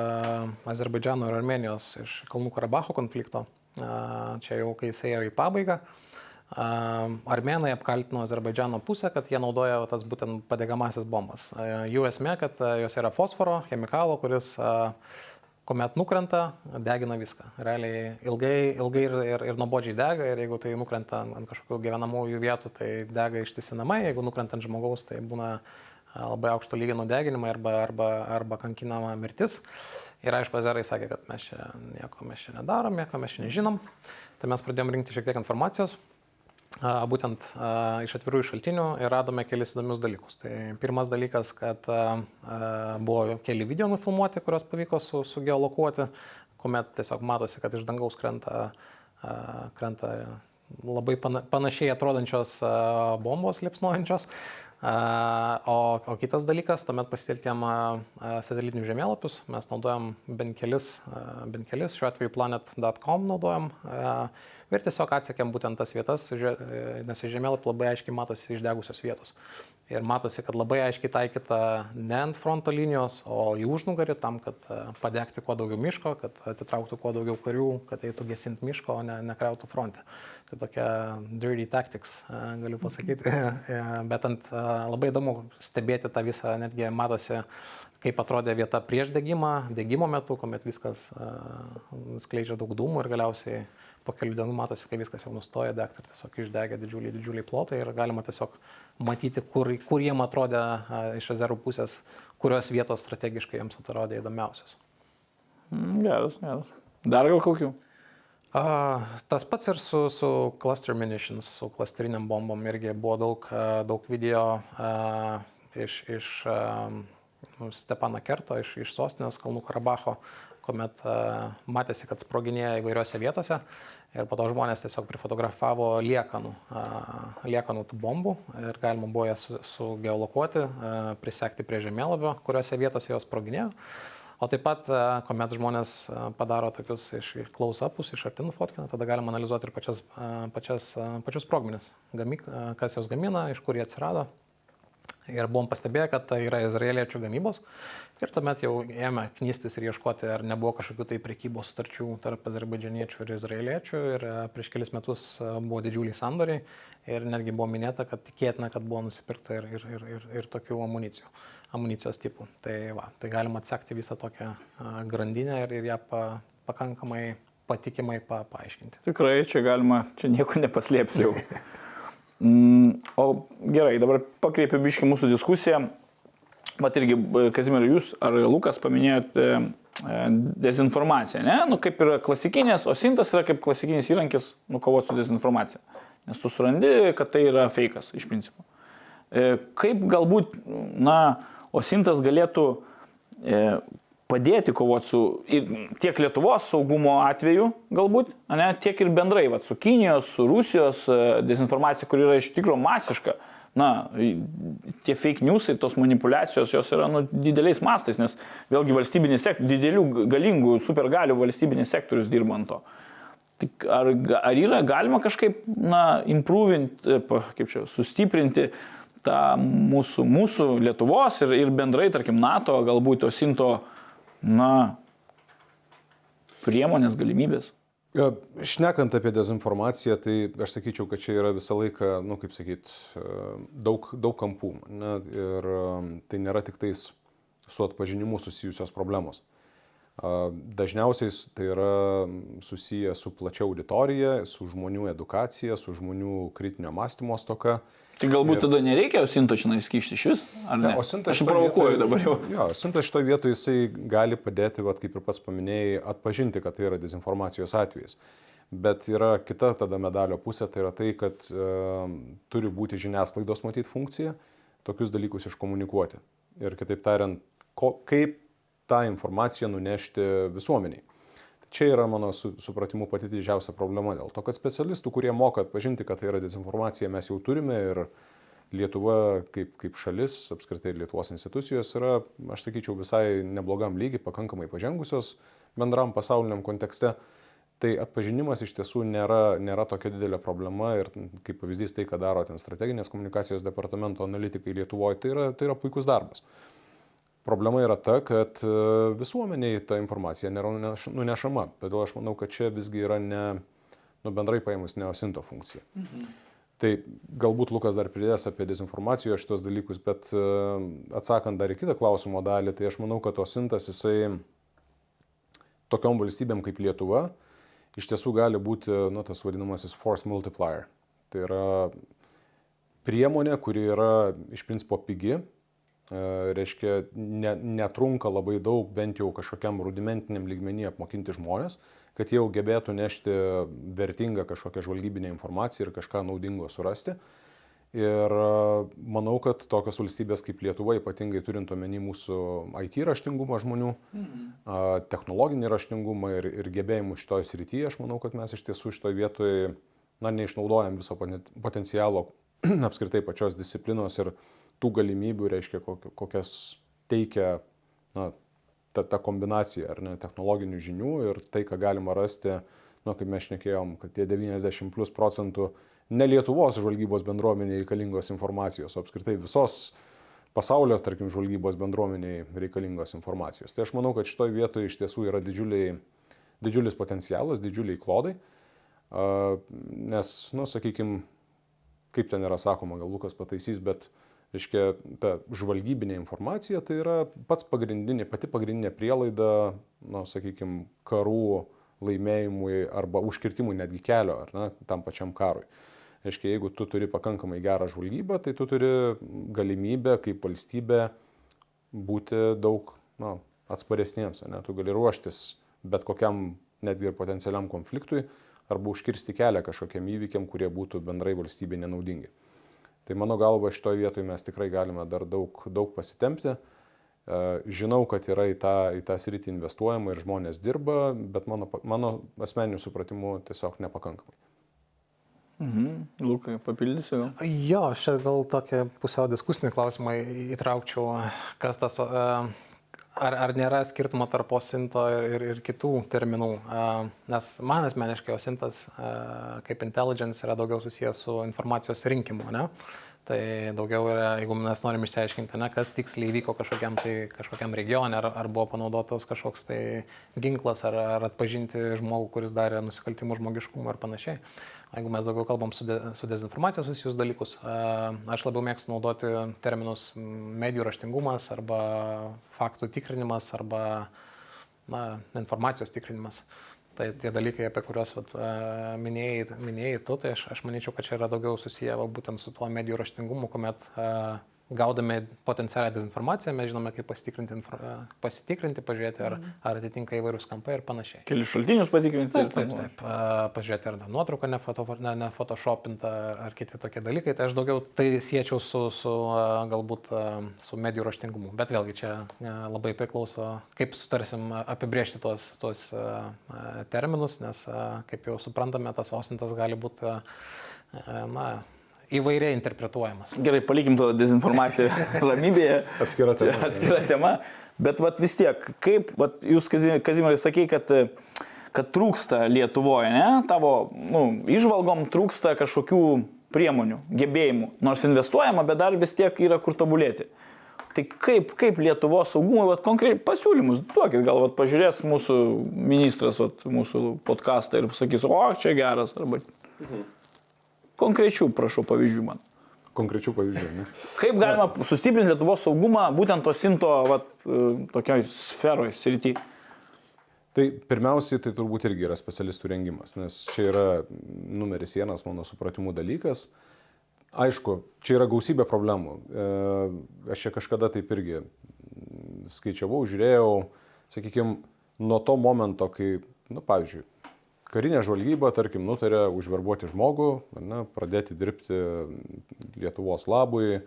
[SPEAKER 3] Azerbaidžiano ir Armenijos, iš Kalnų Karabacho konflikto. A, čia jau kai jis ėjo į pabaigą. A, Armenai apkaltino Azerbaidžiano pusę, kad jie naudoja tas būtent padegamasis bombas. Jų esmė, kad jos yra fosforo, chemikalo, kuris kuomet nukrenta, degina viską. Realiai ilgai, ilgai ir, ir, ir nuobodžiai dega ir jeigu tai nukrenta ant kažkokių gyvenamųjų vietų, tai dega ištisi namai, jeigu nukrenta ant žmogaus, tai būna labai aukšto lygio nudeginimai arba, arba, arba kankinama mirtis. Ir aišku, Azerai sakė, kad mes čia nieko mes čia nedarom, nieko mes čia nežinom. Tai mes pradėjom rinkti šiek tiek informacijos būtent iš atvirųjų šaltinių ir radome kelis įdomius dalykus. Tai pirmas dalykas, kad buvo keli video nufilmuoti, kuriuos pavyko su, sugeolokuoti, kuomet tiesiog matosi, kad iš dangaus krenta, krenta labai pana, panašiai atrodančios bombos liepsnojančios. O, o kitas dalykas, tuomet pasitelkėm satelitinius žemėlapius, mes naudojam bent kelis, bent kelis šiuo atveju planet.com naudojam ir tiesiog atsekėm būtent tas vietas, nes iš žemėlapio labai aiškiai matosi išdegusios vietos. Ir matosi, kad labai aiškiai taikyta ne ant fronto linijos, o į užnugarį tam, kad a, padegti kuo daugiau miško, kad atitrauktų kuo daugiau karių, kad eitų gesinti miško, o ne nekrautų fronte. Tai tokia dirty tactics, a, galiu pasakyti. *laughs* E, Bet ant labai įdomu stebėti tą visą, netgi matosi, kaip atrodė vieta prieš degimą, degimo metu, kuomet viskas skleidžia daug dūmų ir galiausiai po kelių dienų matosi, kai viskas jau nustoja degti ir tiesiog išdegė didžiuliai, didžiuliai plotai ir galima tiesiog matyti, kur, kur jiem atrodė iš ezerų pusės, kurios vietos strategiškai jiems atrodė įdomiausios.
[SPEAKER 2] Mm, Geras, geras. Dar gal kokių?
[SPEAKER 3] A, tas pats ir su, su cluster munitions, su klasteriniam bombom irgi buvo daug, daug video a, iš, iš a, Stepana Kerto, iš, iš sostinės Kalnų Karabacho, kuomet a, matėsi, kad sproginėja įvairiose vietose ir po to žmonės tiesiog prifotografavo liekanų, liekanų tų bombų ir galima buvo jas su- sugeolokuoti, a, prisekti prie žemėlapio, kuriuose vietose jos sproginėjo. O taip pat, kuomet žmonės padaro tokius iš close-upus, iš arti nufotkina, tada galima analizuoti ir pačias, pačias, pačius sprogmenis, kas jos gamina, iš kur jie atsirado. Ir buvom pastebėję, kad tai yra izraeliečių gamybos. Ir tuomet jau ėmė knystis ir ieškoti, ar nebuvo kažkokių tai prekybos sutarčių tarp azerbaidžianiečių ir izraeliečių. Ir e, prieš kelis metus e, buvo didžiuliai sandoriai. Ir netgi buvo minėta, kad tikėtina, kad buvo nusipirkta ir, ir, ir, ir, ir tokių amunicijų, amunicijos tipų. Tai, va, tai galima atsekti visą tokią a, grandinę ir, ir ją pa, pakankamai patikimai pa, paaiškinti.
[SPEAKER 2] Tikrai, čia galima, čia nieko nepaslėpsiu. *laughs* Mm, o gerai, dabar pakreipiu biški mūsų diskusiją. Mat irgi, e, Kazimirai, jūs ar Lukas paminėjote e, dezinformaciją, ne? Nu, kaip yra klasikinės, o sintas yra kaip klasikinis įrankis nukovoti su dezinformacija. Nes tu surandi, kad tai yra fejkas iš principo. E, Kaip galbūt, na, Osintas galėtų e, padėti kovoti su tiek Lietuvos saugumo atveju, galbūt, ne, tiek ir bendrai, va, su Kinijos, su Rusijos e, dezinformacija, kur yra iš tikrųjų masiška. Na, tie fake newsai, tos manipulacijos, jos yra nu, dideliais mastais, nes vėlgi valstybinis sektorius, didelių, galingų, supergalių valstybinis sektorius dirba ant to. Tik ar, ar yra galima kažkaip, na, improvinti, kaip čia, sustiprinti tą mūsų, mūsų Lietuvos ir, ir bendrai, tarkim, NATO, galbūt osinto, na, priemonės, galimybės.
[SPEAKER 4] Ja, Šnekant apie dezinformaciją, tai aš sakyčiau, kad čia yra visą laiką, nu, kaip sakyt, daug, daug kampų. Ne? Ir um, tai nėra tik tais su atpažinimu susijusios problemos. Dažniausiai tai yra susiję su plačia auditorija, su žmonių edukacija, su žmonių kritinio mąstymo stoka.
[SPEAKER 2] Tai galbūt tada nereikia osinto čia įskišti iš vis, ar ne?
[SPEAKER 4] Ne, o Sintas
[SPEAKER 2] Aš provokuoju
[SPEAKER 4] vietoj-
[SPEAKER 2] dabar jau.
[SPEAKER 4] Jo, Sintas šitoje vietoje jisai gali padėti, vat, kaip ir pats paminėjai, atpažinti, kad tai yra dezinformacijos atvejis. Bet yra kita tada medalio pusė, tai yra tai, kad e, turi būti žiniasklaidos matyti funkcija, tokius dalykus iškomunikuoti. Ir kitaip tariant, ko, kaip tą informaciją nunešti visuomeniai. Čia yra mano su, supratimu pati didžiausia problema dėl to, kad specialistų, kurie moka atpažinti, kad tai yra dezinformacija, mes jau turime ir Lietuva kaip, kaip šalis, apskritai Lietuvos institucijos yra, aš sakyčiau, visai neblogam lygiai, pakankamai pažengusios bendram pasauliniam kontekste. Tai atpažinimas iš tiesų nėra, nėra tokia didelė problema ir kaip pavyzdys tai, ką daro ten strateginės komunikacijos departamento analitikai Lietuvoje, tai yra, tai yra puikus darbas. Problema yra ta, kad e, visuomeniai ta informacija nėra nunešama. Todėl aš manau, kad čia visgi yra ne, nu, bendrai paėmus neosinto funkcija. Mhm. Tai galbūt Lukas dar pridės apie dezinformacijos šitos dalykus, bet e, atsakant dar į kitą klausimo dalį, tai aš manau, kad osintas jisai tokiom valstybėm kaip Lietuva, iš tiesų gali būti nu, tas vadinamasis force multiplier. Tai yra priemonė, kuri yra iš principo pigi, reiškia, ne, netrunka labai daug, bent jau kažkokiam rudimentiniam lygmenį apmokinti žmonės, kad jie jau gebėtų nešti vertingą kažkokią žvalgybinę informaciją ir kažką naudingo surasti. Ir manau, kad tokios valstybės kaip Lietuva, ypatingai turint omeny mūsų IT raštingumą žmonių, mhm. technologinį raštingumą ir, ir gebėjimų šitoje srityje, aš manau, kad mes iš tiesų šitoje vietoje, na, neišnaudojam viso potencialo *clears throat* apskritai pačios disciplinos ir tų galimybių, reiškia, kokias teikia, na, ta, ta kombinacija, ar ne, technologinių žinių ir tai, ką galima rasti, na, kaip mes šnekėjom, kad tie 90 plus procentų ne Lietuvos žvalgybos bendruomeniai reikalingos informacijos, o apskritai visos pasaulio, tarkim, žvalgybos bendruomeniai reikalingos informacijos. Tai aš manau, kad šitoje vietoje iš tiesų yra didžiuliai, didžiulis potencialas, didžiuliai klodai, nes, nu, sakykime, kaip ten yra sakoma, gal Lukas pataisys, bet, reiškia, ta žvalgybinė informacija tai yra pats pagrindinė, pati pagrindinė prielaida, nu, sakykime, karų laimėjimui arba užkirtimui netgi kelio, ar ne, tam pačiam karui. Reiškia, jeigu tu turi pakankamai gerą žvalgybą, tai tu turi galimybę kaip valstybė būti daug na, atsparesniems. Ne? Tu gali ruoštis bet kokiam netgi ir potencialiam konfliktui arba užkirsti kelią kažkokiam įvykiam, kurie būtų bendrai valstybė nenaudingi. Tai mano galva šitoje vietoje mes tikrai galime dar daug, daug pasitempti. E, žinau, kad yra į tą, į tą sritį investuojama ir žmonės dirba, bet mano, mano asmeniniu supratimu tiesiog nepakankamai.
[SPEAKER 2] Mhm. Lukai, papildysiu.
[SPEAKER 3] Jo, aš gal tokią pusiau diskusinį klausimą įtraukčiau, kas tas, ar, ar nėra skirtumo tarp osinto ir, ir, kitų terminų. Nes man asmeniškai osintas kaip intelligence yra daugiau susijęs su informacijos rinkimu. Ne? Tai daugiau yra, jeigu mes norim išsiaiškinti, ne, kas tiksliai įvyko kažkokiam, tai, kažkokiam regione, ar, ar buvo panaudotas kažkoks tai ginklas, ar, ar atpažinti žmogų, kuris darė nusikaltimų žmogiškumą ir panašiai. Jeigu mes daugiau kalbam su, de, su dezinformacija susijus dalykus, aš labiau mėgstu naudoti terminus medijų raštingumas arba faktų tikrinimas arba na, informacijos tikrinimas. Tai tie dalykai, apie kuriuos vat, minėjai, minėjai tu, tai aš, aš manyčiau, kad čia yra daugiau susiję va, būtent su tuo medijų raštingumu, kuomet gaudami potencialią dezinformaciją, mes žinome, kaip pasitikrinti, pasitikrinti pažiūrėti, ar, mhm. ar atitinka įvairius kampai ir panašiai.
[SPEAKER 2] Kelius šaltinius patikrinti.
[SPEAKER 3] Taip, taip, taip. Pažiūrėti, ar nuotrauka ne, foto, ne, ne photoshopinta, ar kiti tokie dalykai. Tai aš daugiau tai siečiau su, su galbūt su medijų raštingumu. Bet vėlgi čia labai priklauso, kaip sutarsim apibriežti tuos, tuos terminus, nes kaip jau suprantame, tas osintas gali būti na, įvairiai interpretuojamas.
[SPEAKER 2] Gerai, palikim to dezinformaciją *laughs* ramybėje.
[SPEAKER 4] Atskira tema. *laughs*
[SPEAKER 2] Atskira tema. Bet vat, vis tiek, kaip vat, jūs, Kazimirai, sakė, kad, kad trūksta Lietuvoje, ne? Tavo nu, išvalgom trūksta kažkokių priemonių, gebėjimų. Nors investuojama, bet dar vis tiek yra kur tobulėti. Tai kaip, kaip Lietuvos saugumui, vat, konkrečiai pasiūlymus duokit, gal vat, pažiūrės mūsų ministras, vat, mūsų podcastą ir pasakys, o čia geras, arba... Mhm. Konkrečių, prašau, pavyzdžių man.
[SPEAKER 4] Konkrečių pavyzdžių, ne?
[SPEAKER 2] Kaip galima sustiprinti Lietuvos saugumą būtent to sinto vat, e, tokioj sferoje, srity?
[SPEAKER 4] Tai pirmiausiai, tai turbūt irgi yra specialistų rengimas, nes čia yra numeris vienas mano supratimų dalykas. Aišku, čia yra gausybė problemų. E, aš čia kažkada taip irgi skaičiavau, žiūrėjau, sakykime, nuo to momento, kai, na, nu, pavyzdžiui, karinė žvalgyba, tarkim, nutarė užverbuoti žmogų, ne, pradėti dirbti Lietuvos labui,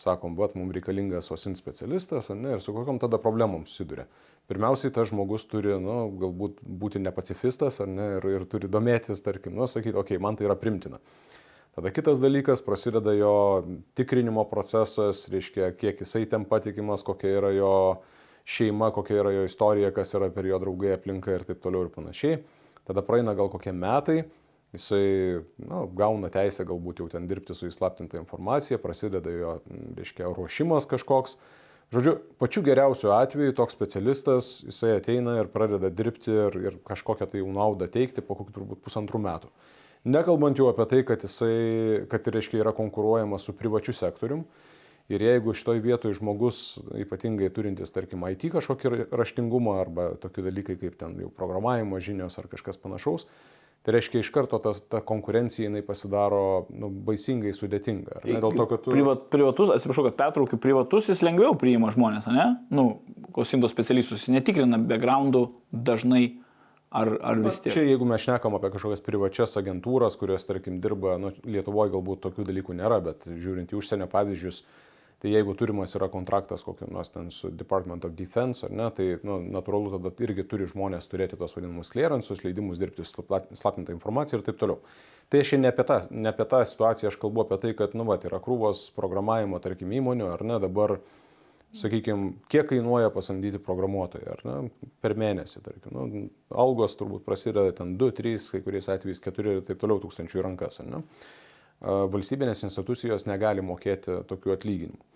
[SPEAKER 4] sakom, va, mums reikalingas OSIN specialistas, ne, ir su kokiam tada problemom susiduria. Pirmiausiai, tas žmogus turi, nu, galbūt būti ne pacifistas, ne, ir, ir turi domėtis, tarkim, nu, sakyti, okei, okay, man tai yra primtina. Tada kitas dalykas, prasideda jo tikrinimo procesas, reiškia, kiek jisai ten patikimas, kokia yra jo šeima, kokia yra jo istorija, kas yra per jo draugai aplinka ir taip toliau ir panašiai. Tada praeina gal kokie metai, jisai na, gauna teisę galbūt jau ten dirbti su įslaptinta informacija, prasideda jo, reiškia, ruošimas kažkoks. Žodžiu, pačiu geriausiu atveju toks specialistas, jisai ateina ir pradeda dirbti ir, ir kažkokią tai jau naudą teikti po kokių turbūt pusantrų metų. Nekalbant jau apie tai, kad jisai, kad reiškia, yra konkuruojama su privačiu sektorium. Ir jeigu šitoj vietoje žmogus, ypatingai turintis, tarkim, IT kažkokį raštingumą arba tokie dalykai kaip ten jau programavimo žinios ar kažkas panašaus, Tai reiškia, iš karto tas, ta konkurencija jinai pasidaro nu, baisingai sudėtinga. Ne, dėl to, kad tu...
[SPEAKER 2] Privat, privatus, atsiprašau, kad pertraukiu, privatus jis lengviau priima žmonės, ne? Nu, kosimto specialistus, jis netikrina backgroundų dažnai. Ar, ar vis tiek?
[SPEAKER 4] Čia jeigu mes šnekam apie kažkokias privačias agentūras, kurios, tarkim, dirba, nu, Lietuvoje galbūt tokių dalykų nėra, bet žiūrint į užsienio pavyzdžius, uh, Tai jeigu turimas yra kontraktas kokiu nors ten su Department of Defense, ar ne, tai nu, natūralu tada irgi turi žmonės turėti tos vadinamus clearances, leidimus dirbti slaptintą informaciją ir taip toliau. Tai aš ne apie, tą, ne apie tą situaciją, aš kalbu apie tai, kad, nu, va, yra krūvos programavimo, tarkim, įmonių, ar ne, dabar, sakykime, kiek kainuoja pasamdyti programuotoją, ar ne, per mėnesį, tarkim, nu, algos turbūt prasideda ten 2, 3, kai kuriais atvejais 4 ir taip toliau tūkstančių rankas, ar ne. Valstybinės institucijos negali mokėti tokių atlyginimų.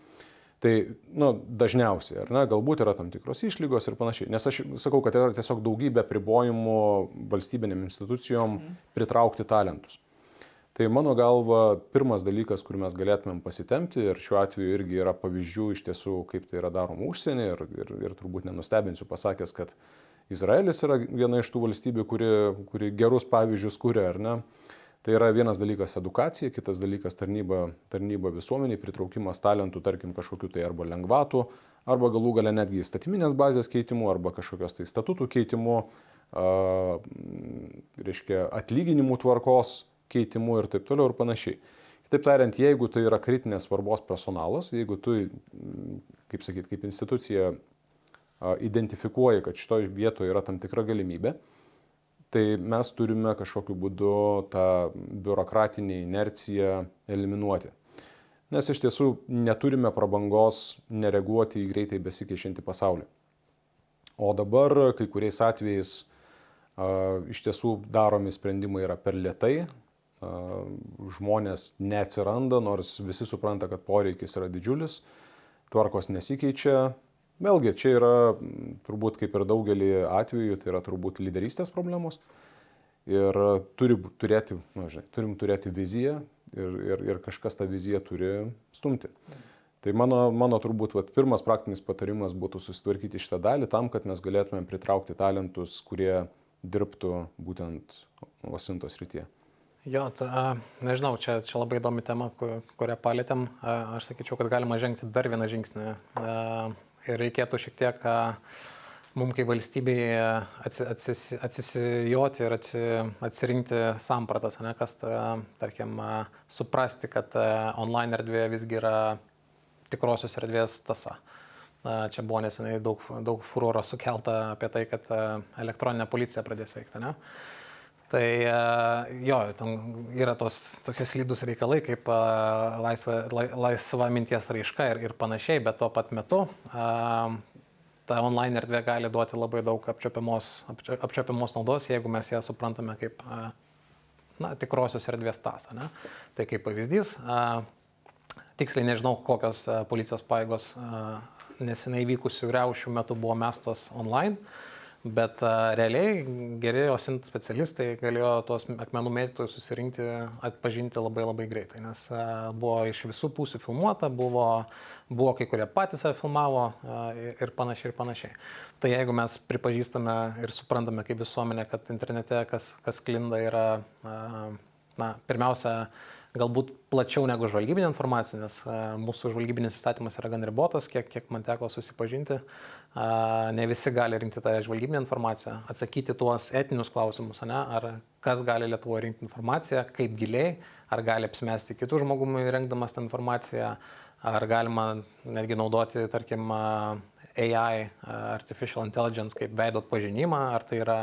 [SPEAKER 4] Tai, nu, dažniausiai, ar ne, galbūt yra tam tikros išlygos ir panašiai. Nes aš sakau, kad yra tiesiog daugybė pribojimų valstybinėm institucijom mhm. pritraukti talentus. Tai mano galva, pirmas dalykas, kur mes galėtumėm pasitemti, ir šiuo atveju irgi yra pavyzdžių iš tiesų, kaip tai yra daroma užsienį, ir, ir, ir turbūt nenustebinsiu pasakęs, kad Izraelis yra viena iš tų valstybių, kuri, kuri gerus pavyzdžius kūrė, ar ne. Tai yra vienas dalykas edukacija, kitas dalykas tarnyba, tarnyba visuomeniai, pritraukimas talentų, tarkim, kažkokiu tai arba lengvatų, arba galų gale netgi įstatyminės bazės keitimu, arba kažkokios tai statutų keitimu, a, reiškia atlyginimų tvarkos keitimu ir taip toliau ir panašiai. Kitaip tariant, jeigu tai yra kritinės svarbos personalas, jeigu tu, kaip sakyt, kaip institucija identifikuoji, kad šitoje vietoje yra tam tikra galimybė, tai mes turime kažkokiu būdu tą biurokratinę inerciją eliminuoti. Nes iš tiesų neturime prabangos nereaguoti į greitai besikeičiantį pasaulį. O dabar kai kuriais atvejais a, iš tiesų daromi sprendimai yra per lietai, a, žmonės neatsiranda, nors visi supranta, kad poreikis yra didžiulis, tvarkos nesikeičia, Vėlgi, čia yra turbūt kaip ir daugelį atvejų, tai yra turbūt lyderystės problemos. Ir turi turėti, nu, žinai, turim turėti viziją ir, ir, ir kažkas tą viziją turi stumti. Tai mano, mano turbūt vat, pirmas praktinis patarimas būtų susitvarkyti šitą dalį tam, kad mes galėtumėm pritraukti talentus, kurie dirbtų būtent Osintos rytyje.
[SPEAKER 3] Jo, ta, nežinau, čia, čia labai įdomi tema, kurią palėtėm. Aš sakyčiau, kad galima žengti dar vieną žingsnį ir reikėtų šiek tiek mums kaip valstybei atsis, atsisijoti ir atsi, atsirinkti sampratas, ne, kas, ta, tarkim, suprasti, kad online erdvė visgi yra tikrosios erdvės tasa. Čia buvo nesenai daug, daug furoro sukelta apie tai, kad elektroninė policija pradės veikti. Ne? Tai jo, ten yra tos tokie slidus reikalai kaip laisva, laisva minties raiška ir, ir panašiai, bet tuo pat metu ta online erdvė gali duoti labai daug apčiopiamos, apčiopiamos naudos, jeigu mes ją suprantame kaip na, tikrosios erdvės tasą. Ne? Tai kaip pavyzdys, tiksliai nežinau, kokios policijos paėgos nesenai vykusių greušių metu buvo mestos online. Bet a, realiai geri OSINT specialistai galėjo tuos akmenų mėtytojus susirinkti, atpažinti labai labai greitai, nes a, buvo iš visų pusių filmuota, buvo, buvo kai kurie patys save filmavo a, ir panašiai ir panašiai. Tai jeigu mes pripažįstame ir suprantame kaip visuomenė, kad internete kas, kas klinda yra, na, pirmiausia, galbūt plačiau negu žvalgybinė informacija, nes mūsų žvalgybinis įstatymas yra gan ribotas, kiek, kiek man teko susipažinti. Ne visi gali rinkti tą žvalgybinę informaciją, atsakyti tuos etinius klausimus, ne? ar kas gali Lietuvoje rinkti informaciją, kaip giliai, ar gali apsimesti kitų žmogumų rengdamas tą informaciją, ar galima netgi naudoti, tarkim, AI, Artificial Intelligence, kaip veido atpažinimą, ar tai yra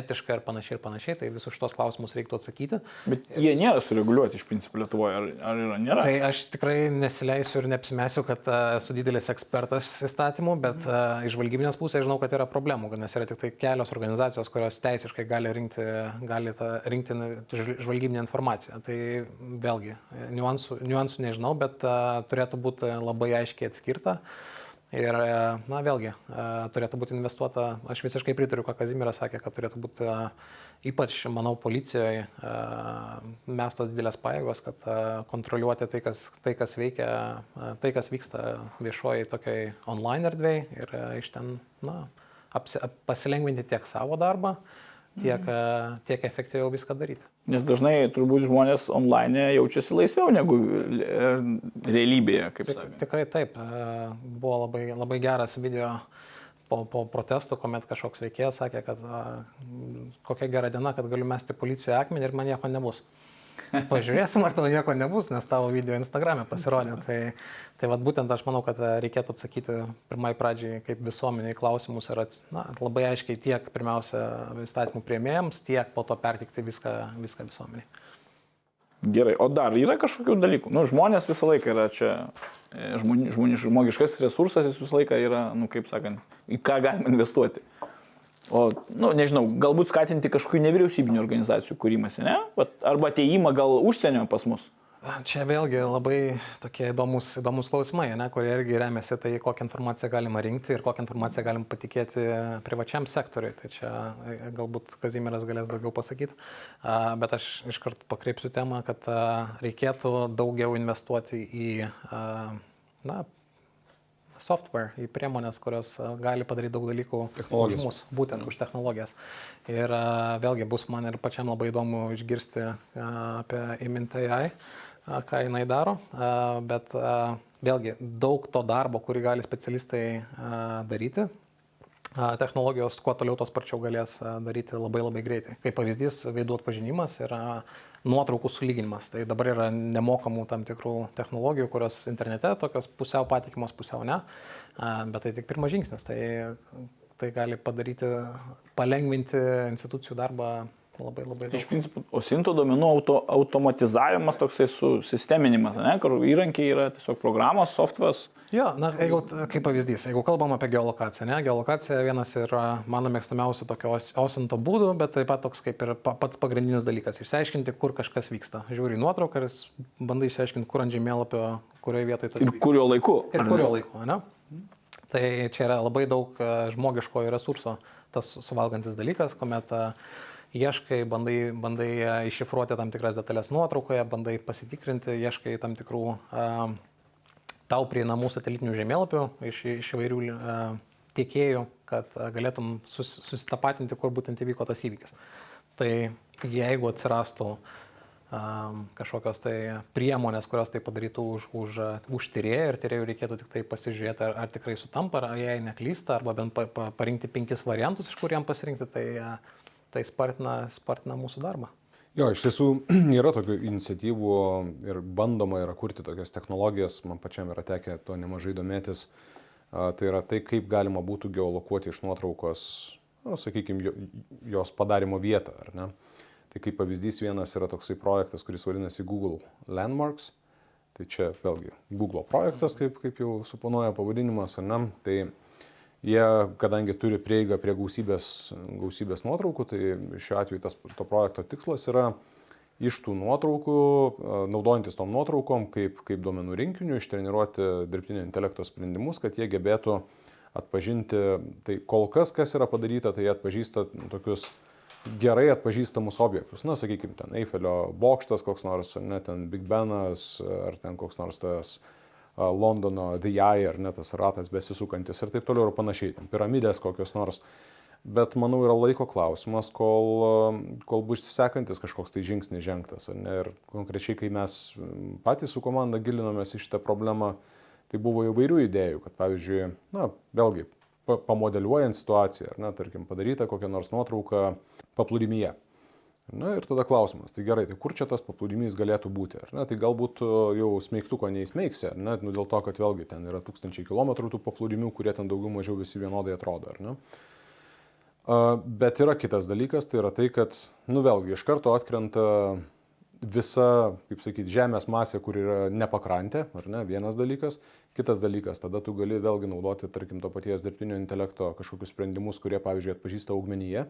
[SPEAKER 3] etiška ir panašiai ir panašiai, tai visus šitos klausimus reiktų atsakyti.
[SPEAKER 2] Bet jie nėra sureguliuoti iš principo Lietuvoje, ar, ar yra? Nėra.
[SPEAKER 3] Tai aš tikrai nesileisiu ir neapsimesiu, kad esu didelis ekspertas įstatymų, bet a, iš žvalgybinės pusės žinau, kad yra problemų, nes yra tik tai kelios organizacijos, kurios teisiškai gali rinkti, gali tą, rinkti žvalgybinę informaciją. Tai vėlgi, niuansų, niuansų nežinau, bet a, turėtų būti labai aiškiai atskirta. Ir, e, na, vėlgi, e, turėtų būti investuota, aš visiškai pritariu, ką Kazimiras sakė, kad turėtų būti, e, ypač, manau, policijoje mes tos didelės pajėgos, kad kontroliuoti tai, kas, tai, kas veikia, tai, kas vyksta viešoji tokiai online erdvėjai ir iš ten, na, apsi, pasilengvinti tiek savo darbą, tiek, mhm. tiek efektyviau viską daryti.
[SPEAKER 2] Nes dažnai turbūt žmonės online jaučiasi laisviau negu realybėje, kaip sakė.
[SPEAKER 3] Tikrai taip. Buvo labai, labai geras video po, po protestų, kuomet kažkoks veikėjas sakė, kad a, kokia gera diena, kad galiu mesti policiją akmenį ir man nieko nebus. *laughs* Pažiūrėsim, ar tau nieko nebus, nes tavo video Instagram'e pasirodė. Tai, tai vad būtent aš manau, kad e, reikėtų atsakyti pirmai pradžiai kaip visuomeniai klausimus ir na, labai aiškiai tiek pirmiausia įstatymų prieimėjams, tiek po to pertikti viską, viską visuomeniai.
[SPEAKER 2] Gerai, o dar yra kažkokių dalykų. Nu, žmonės visą laiką yra čia, e, žmoni, žmogiškas resursas jis visą laiką yra, nu, kaip sakant, į ką galima investuoti. O, nu, nežinau, galbūt skatinti kažkokių nevyriausybinių organizacijų kūrimąsi, ne? Arba ateimą gal užsienio pas mus.
[SPEAKER 3] Čia vėlgi labai tokie įdomus, įdomus klausimai, ne, kurie irgi remiasi tai, kokią informaciją galima rinkti ir kokią informaciją galim patikėti privačiam sektoriui. Tai čia e, galbūt Kazimiras galės daugiau pasakyti, bet aš iškart pakreipsiu temą, kad reikėtų daugiau investuoti į na, software, į priemonės, kurios gali padaryti daug dalykų už mus, būtent už technologijas. Ir vėlgi bus man ir pačiam labai įdomu išgirsti apie IMINT.ai, ką jinai daro, bet vėlgi daug to darbo, kurį gali specialistai daryti, technologijos kuo toliau, tos sparčiau galės daryti labai labai greitai. Kaip pavyzdys, veidų atpažinimas yra nuotraukų sulyginimas. Tai dabar yra nemokamų tam tikrų technologijų, kurios internete tokios pusiau patikimos, pusiau ne, bet tai tik pirmas žingsnis. Tai, tai gali padaryti, palengvinti institucijų darbą labai labai daug.
[SPEAKER 2] Tai iš principo, o sinto domenų auto, automatizavimas toksai su sisteminimas, ne, kur įrankiai yra tiesiog programos, softwares.
[SPEAKER 3] Jo, na, jeigu, kaip pavyzdys, jeigu kalbam apie geolokaciją, ne, geolokacija vienas yra mano mėgstamiausių tokio osinto būdų, bet taip pat toks kaip ir pats pagrindinis dalykas - išsiaiškinti, kur kažkas vyksta. Žiūri nuotrauką ir bandai išsiaiškinti, kur ant žemėlapio, kurioje vietoje tas.
[SPEAKER 2] Ir vyksta. kurio laiku.
[SPEAKER 3] Ir kurio laiku, ne? Tai čia yra labai daug žmogiškojo resurso tas suvalgantis dalykas, kuomet uh, ieškai, bandai, bandai e, iššifruoti tam tikras detalės nuotraukoje, bandai pasitikrinti, ieškai tam tikrų uh, tau prieinamų satelitinių žemėlapių iš, iš įvairių uh, tiekėjų, kad galėtum sus, susitapatinti, kur būtent įvyko tas įvykis. Tai jeigu atsirastų kažkokios tai priemonės, kurios tai padarytų už, už, už tyrėją ir tyrėjų reikėtų tik tai pasižiūrėti, ar, ar tikrai sutampa, ar jei neklysta, arba bent pa, pa, parinkti penkis variantus, iš kur jam pasirinkti, tai uh, tai spartina, spartina mūsų darbą.
[SPEAKER 4] Jo, iš tiesų *clears throat* yra tokių iniciatyvų ir bandoma yra kurti tokias technologijas, man pačiam yra tekę to nemažai domėtis. Tai yra tai, kaip galima būtų geolokuoti iš nuotraukos, na, sakykime, jos padarimo vietą, ar ne. Tai kaip pavyzdys vienas yra toksai projektas, kuris vadinasi Google Landmarks. Tai čia vėlgi Google projektas, kaip, kaip jau suponuoja pavadinimas, ar ne. Tai Jie, kadangi turi prieigą prie gausybės, gausybės nuotraukų, tai šiuo atveju tas, to projekto tikslas yra iš tų nuotraukų, naudojantis tom nuotraukom kaip, kaip duomenų rinkiniu, ištreniruoti dirbtinio intelekto sprendimus, kad jie gebėtų atpažinti, tai kol kas kas yra padaryta, tai atpažįsta tokius gerai atpažįstamus objektus. Na, sakykime, ten Eifelio bokštas, koks nors, ne, ten Big Benas, ar ten koks nors tas uh, Londono The Eye ar net tas ratas besisukantis ir taip toliau ir panašiai, ten piramidės kokios nors. Bet manau yra laiko klausimas, kol, kol bus sekantis kažkoks tai žingsnis žengtas. Ne? Ir konkrečiai, kai mes patys su komanda gilinomės į šitą problemą, tai buvo įvairių idėjų, kad pavyzdžiui, na, vėlgi, pamodeliuojant situaciją, ar ne, tarkim, padaryta kokia nors nuotrauka paplūdimyje. Na ir tada klausimas, tai gerai, tai kur čia tas paplūdimys galėtų būti? Ne? Tai galbūt e, jau smeigtuko neįsmeigsi, ne? Nu, dėl to, kad vėlgi ten yra tūkstančiai kilometrų tų paplūdimių, kurie ten daugiau mažiau visi vienodai atrodo? A, Bet yra kitas dalykas, tai yra tai, kad, nu vėlgi, iš karto atkrenta visa, kaip sakyti, žemės masė, kur yra nepakrantė, ar ne, vienas dalykas. Kitas dalykas, tada tu gali vėlgi naudoti, tarkim, to paties dirbtinio intelekto kažkokius sprendimus, kurie, pavyzdžiui, atpažįsta augmenyje.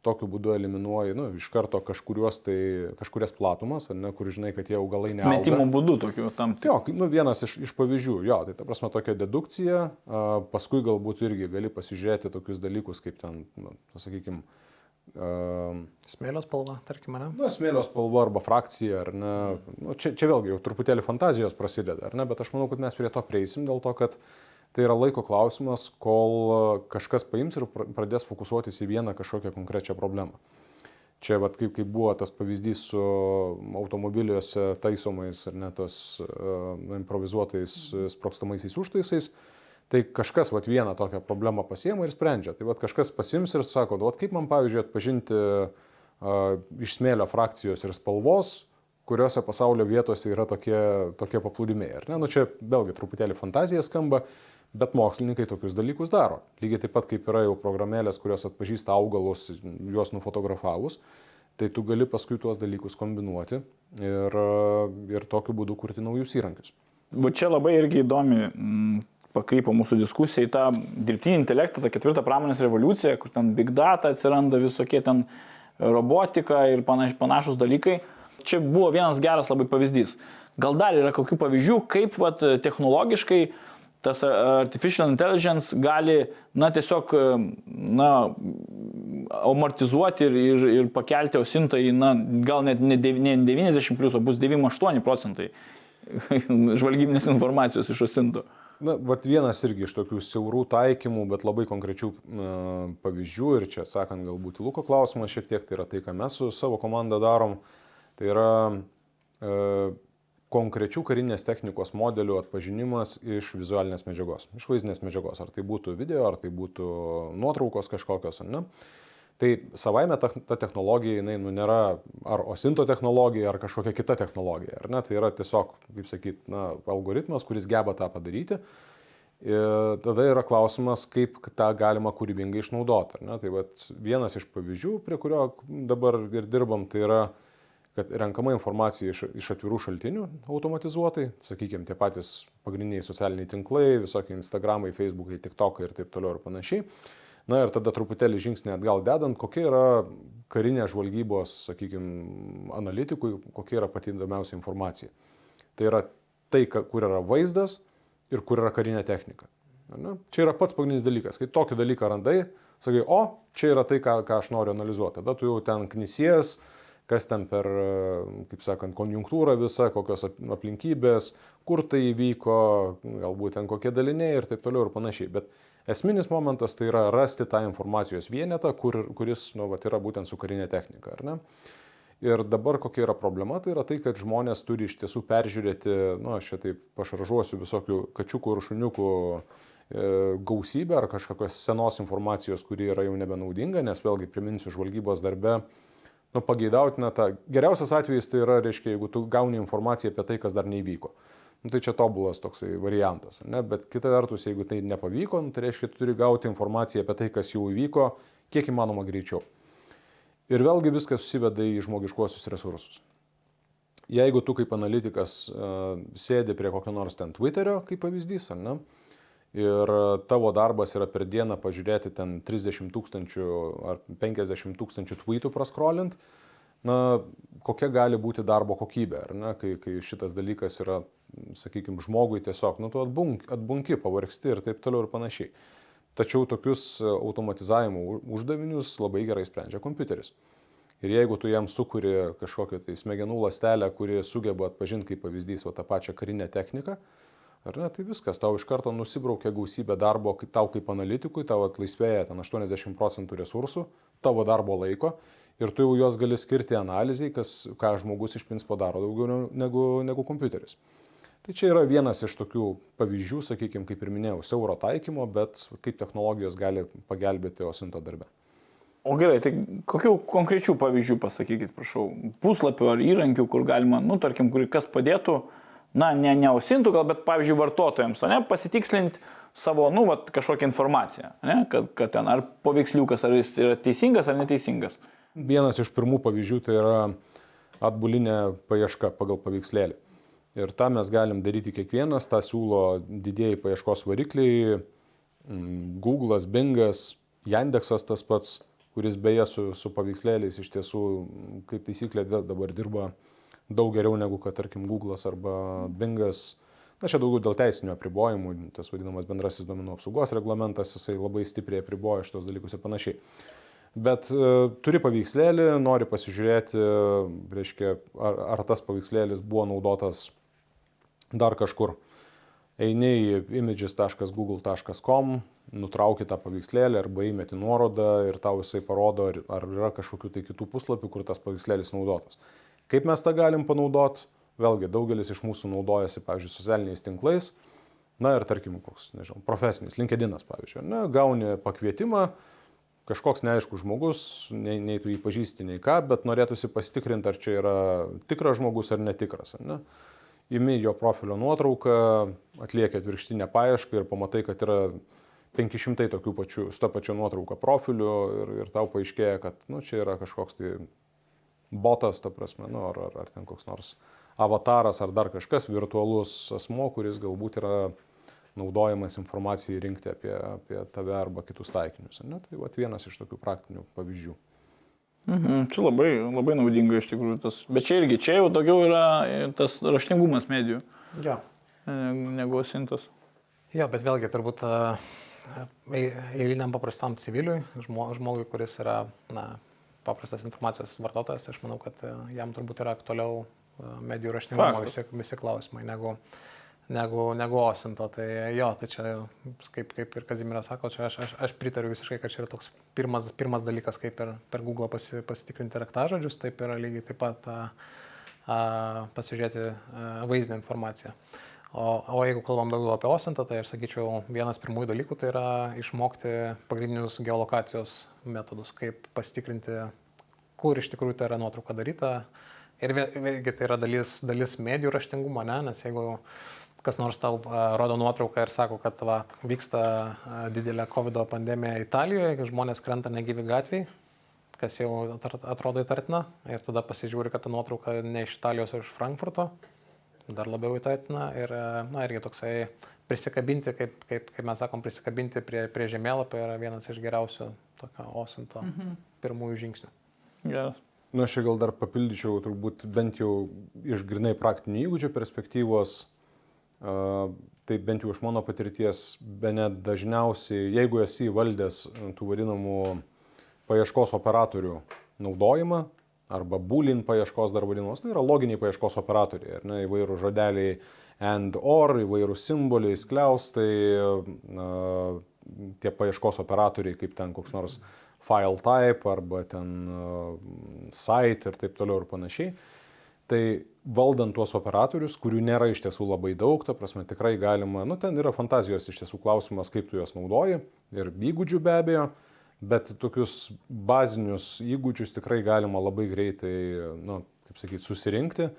[SPEAKER 4] Tokiu būdu eliminuoji, nu, iš karto tai, kažkurias platumas, ar ne, kur žinai, kad tie augalai neauga.
[SPEAKER 2] Metimo būdu tokiu tam tikru.
[SPEAKER 4] Jo, nu, vienas iš, iš pavyzdžių, jo, tai ta prasme tokia dedukcija, a, paskui galbūt irgi gali pasižiūrėti tokius dalykus, kaip ten, nu, sakykime,
[SPEAKER 3] Smėlio spalva, tarkim, ne?
[SPEAKER 4] nu, smėlio spalva arba frakcija, ar ne, nu, čia, čia vėlgi jau truputėlį fantazijos prasideda, ar ne, bet aš manau, kad mes prie to prieisim dėl to, kad tai yra laiko klausimas, kol kažkas paims ir pra- pradės fokusuotis į vieną kažkokią konkrečią problemą. Čia, vat, kaip, kaip buvo tas pavyzdys su automobiliuose taisomais ar net tos uh, improvizuotais uh, sprokstamaisiais užtaisais, tai kažkas vat, vieną tokią problemą pasiema ir sprendžia. Tai vat, kažkas pasims ir sako, vat, kaip man pavyzdžiui atpažinti uh, iš smėlio frakcijos ir spalvos, kuriuose pasaulio vietose yra tokie, tokie paplūdimiai. ar Ne? Nu, čia vėlgi truputėlį fantazija skamba, bet mokslininkai tokius dalykus daro. Lygiai taip pat kaip yra jau programėlės, kurios atpažįsta augalus, juos nufotografavus, tai tu gali paskui tuos dalykus kombinuoti ir, ir tokiu būdu kurti naujus įrankius.
[SPEAKER 2] Va čia labai irgi įdomi mm, pakrypo mūsų diskusija į tą dirbtinį intelektą, tą ketvirtą pramonės revoliuciją, kur ten big data atsiranda visokie ten robotika ir panaš, panašus dalykai. Čia buvo vienas geras labai pavyzdys. Gal dar yra kokių pavyzdžių, kaip vat, technologiškai tas artificial intelligence gali, na, tiesiog, na, amortizuoti ir, ir, ir pakelti osintą į, na, gal net ne dev- ne 90 plus, o bus 98 procentai *laughs* žvalgybinės informacijos iš osinto.
[SPEAKER 4] Na, vat vienas irgi iš tokių siaurų taikymų, bet labai konkrečių uh, pavyzdžių ir čia atsakant galbūt Luko klausimą šiek tiek, tai yra tai, ką mes su savo komanda darom, tai yra uh, konkrečių karinės technikos modelių atpažinimas iš vizualinės medžiagos, iš vaizdinės medžiagos, ar tai būtų video, ar tai būtų nuotraukos kažkokios, ar ne. Tai savaime ta, ta technologija, jinai nu, nėra ar osinto technologija, ar kažkokia kita technologija, ar ne, tai yra tiesiog, kaip sakyt, na, algoritmas, kuris geba tą padaryti. Ir tada yra klausimas, kaip tą galima kūrybingai išnaudoti. Ne? Tai vat, vienas iš pavyzdžių, prie kurio dabar ir dirbam, tai yra, kad renkama informacija iš, iš atvirų šaltinių automatizuotai, sakykime, tie patys pagrindiniai socialiniai tinklai, visokie Instagramai, Facebookai, TikTokai ir taip toliau ir panašiai. Na ir tada truputėlį žingsnį atgal dedant, kokia yra karinė žvalgybos, sakykime, analitikui, kokia yra pati įdomiausia informacija. Tai yra tai, kur yra vaizdas ir kur yra karinė technika. Ne? Čia yra pats pagrindinis dalykas. Kai tokį dalyką randai, sakai, o, čia yra tai, ką, ką aš noriu analizuoti. Tada tu jau ten knisies, kas ten per, kaip sakant, konjunktūrą visą, kokios ap- aplinkybės, kur tai įvyko, galbūt ten kokie daliniai ir taip toliau ir panašiai. Bet esminis momentas tai yra rasti tą informacijos vienetą, kur, kuris nu, vat, yra būtent su karinė technika. ar ne? Ir dabar kokia yra problema, tai yra tai, kad žmonės turi iš tiesų peržiūrėti, nu, aš čia taip pašaržuosiu visokių kačiukų ir šuniukų e, gausybę ar kažkokios senos informacijos, kuri yra jau nebenaudinga, nes vėlgi priminsiu žvalgybos darbe, nu, pageidautina ta, geriausias atvejis tai yra, reiškia, jeigu tu gauni informaciją apie tai, kas dar neįvyko. Nu, tai čia tobulas toksai variantas, ne? bet kita vertus, jeigu tai nepavyko, nu, tai reiškia, tu turi gauti informaciją apie tai, kas jau įvyko, kiek įmanoma greičiau. Ir vėlgi viskas susiveda į žmogiškuosius resursus. Jeigu tu kaip analitikas uh, sėdi prie kokio nors ten Twitterio, kaip pavyzdys, ar ne, ir uh, tavo darbas yra per dieną pažiūrėti ten 30 tūkstančių ar 50 tūkstančių tweetų praskrolint, na, kokia gali būti darbo kokybė, ar ne, kai, kai šitas dalykas yra, sakykime, žmogui tiesiog, nu, tu atbunk, atbunki, pavargsti ir taip toliau ir panašiai. Tačiau tokius automatizavimo uždavinius labai gerai sprendžia kompiuteris. Ir jeigu tu jam sukuri kažkokią tai smegenų lastelę, kuri sugeba atpažinti kaip pavyzdys va, tą pačią karinę techniką, ar ne, tai viskas, tau iš karto nusibraukia gausybė darbo, tau kaip analitikui, tau atlaisvėja ten 80 procentų resursų, tavo darbo laiko ir tu jau juos gali skirti analizai, kas, ką žmogus iš principo daro daugiau ne- negu, negu kompiuteris. Tai čia yra vienas iš tokių pavyzdžių, sakykime, kaip ir minėjau, siauro taikymo, bet kaip technologijos gali pagelbėti osinto darbe.
[SPEAKER 2] O gerai, tai kokių konkrečių pavyzdžių pasakykit, prašau, puslapių ar įrankių, kur galima, nu, tarkim, kur kas padėtų na, ne neausintų gal, bet, pavyzdžiui, vartotojams, ne, pasitikslinti savo, nu, vat, kažkokią informaciją, ne, kad, kad ten ar paveiksliukas, ar jis yra teisingas ar neteisingas.
[SPEAKER 4] Vienas iš pirmų pavyzdžių tai yra atbulinė paieška pagal paveikslėlį. Ir tą mes galim daryti kiekvienas, tą siūlo didėjai paieškos varikliai, mm, Google'as, Bingas, Yandexas tas pats, kuris beje su, su paveikslėliais iš tiesų, kaip taisyklė, dabar dirba daug geriau negu, kad, tarkim, Google'as arba Bingas. Na, čia daugiau dėl teisinių apribojimų, tas vadinamas bendrasis duomenų apsaugos reglamentas, jisai labai stipriai apriboja šitos dalykus ir panašiai. Bet uh, turi paveikslėlį, nori pasižiūrėti, reiškia, ar, ar tas paveikslėlis buvo naudotas dar kažkur. Eini į images.google.com, nutrauki tą paveikslėlį arba įmeti nuorodą ir tau jisai parodo, ar, ar yra kažkokių tai kitų puslapių, kur tas paveikslėlis naudotas. Kaip mes tą galim panaudoti? Vėlgi, daugelis iš mūsų naudojasi, pavyzdžiui, socialiniais tinklais. Na ir tarkim, koks, nežinau, profesinis, LinkedInas, pavyzdžiui, ne, gauni pakvietimą, kažkoks neaiškus žmogus, nei, nei tu jį pažįsti, nei ką, bet norėtųsi pasitikrinti, ar čia yra tikras žmogus ar netikras. Ne? Imi jo profilio nuotrauką, atlieki atvirkštinę paiešką ir pamatai, kad yra 500 tokių pačių, su ta pačia nuotrauka profilių ir, ir tau paaiškėja, kad nu, čia yra kažkoks tai botas, ta prasme, nu, ar, ar, ar ten koks nors avataras ar dar kažkas virtualus asmo, kuris galbūt yra naudojamas informacijai rinkti apie, apie tave arba kitus taikinius. Ne? Tai vat, vienas iš tokių praktinių pavyzdžių.
[SPEAKER 2] Mhm, čia labai, labai naudinga iš tikrųjų tas. Bet čia irgi, čia jau daugiau yra tas raštingumas medijų.
[SPEAKER 3] Jo.
[SPEAKER 2] Negu sintas.
[SPEAKER 3] Jo, bet vėlgi turbūt eiliniam paprastam civiliui, žmogui, kuris yra na, paprastas informacijos vartotojas, aš manau, kad jam turbūt yra aktualiau medijų raštingumo visi, visi klausimai negu, negu, negu osinto. Tai jo, tai čia, kaip, kaip ir Kazimiras sako, čia aš, aš, aš pritariu visiškai, kad čia yra toks pirmas, pirmas dalykas, kaip per, per Google pasi, pasitikrinti raktažodžius, taip yra lygiai taip pat a, a, pasižiūrėti a, vaizdinę informaciją. O, o jeigu kalbam daugiau apie osintą, tai aš sakyčiau, vienas pirmųjų dalykų tai yra išmokti pagrindinius geolokacijos metodus, kaip pasitikrinti, kur iš tikrųjų tai yra nuotrauka daryta, Ir vėlgi tai yra dalis, dalis medijų raštingumo, ne? nes jeigu kas nors tau rodo nuotrauką ir sako, kad va, vyksta didelė COVID pandemija Italijoje, žmonės krenta negyvi gatviai, kas jau atrodo įtartina, ir tada pasižiūri, kad ta nuotrauka ne iš Italijos, o iš Frankfurto, dar labiau įtartina ir, na, irgi toksai prisikabinti, kaip, kaip, kaip mes sakom, prisikabinti prie, prie žemėlapio yra vienas iš geriausių tokio osinto mhm. pirmųjų žingsnių.
[SPEAKER 2] Geras.
[SPEAKER 4] Na, aš gal dar papildyčiau, turbūt bent jau iš grinai praktinių įgūdžių perspektyvos, uh, tai bent jau iš mano patirties, be net dažniausiai, jeigu esi įvaldęs tų vadinamų paieškos operatorių naudojimą, arba būlin paieškos dar vadinamos, tai yra loginiai paieškos operatoriai, ar ne, įvairių žodeliai and or, įvairių simboliai, skliaustai, uh, tie paieškos operatoriai, kaip ten koks nors uh, file type arba ten uh, site ir taip toliau ir panašiai. Tai valdant tuos operatorius, kurių nėra iš tiesų labai daug, ta prasme tikrai galima, nu ten yra fantazijos iš tiesų klausimas, kaip tu juos naudoji ir įgūdžių be abejo, bet tokius bazinius įgūdžius tikrai galima labai greitai, nu, kaip sakyti, susirinkti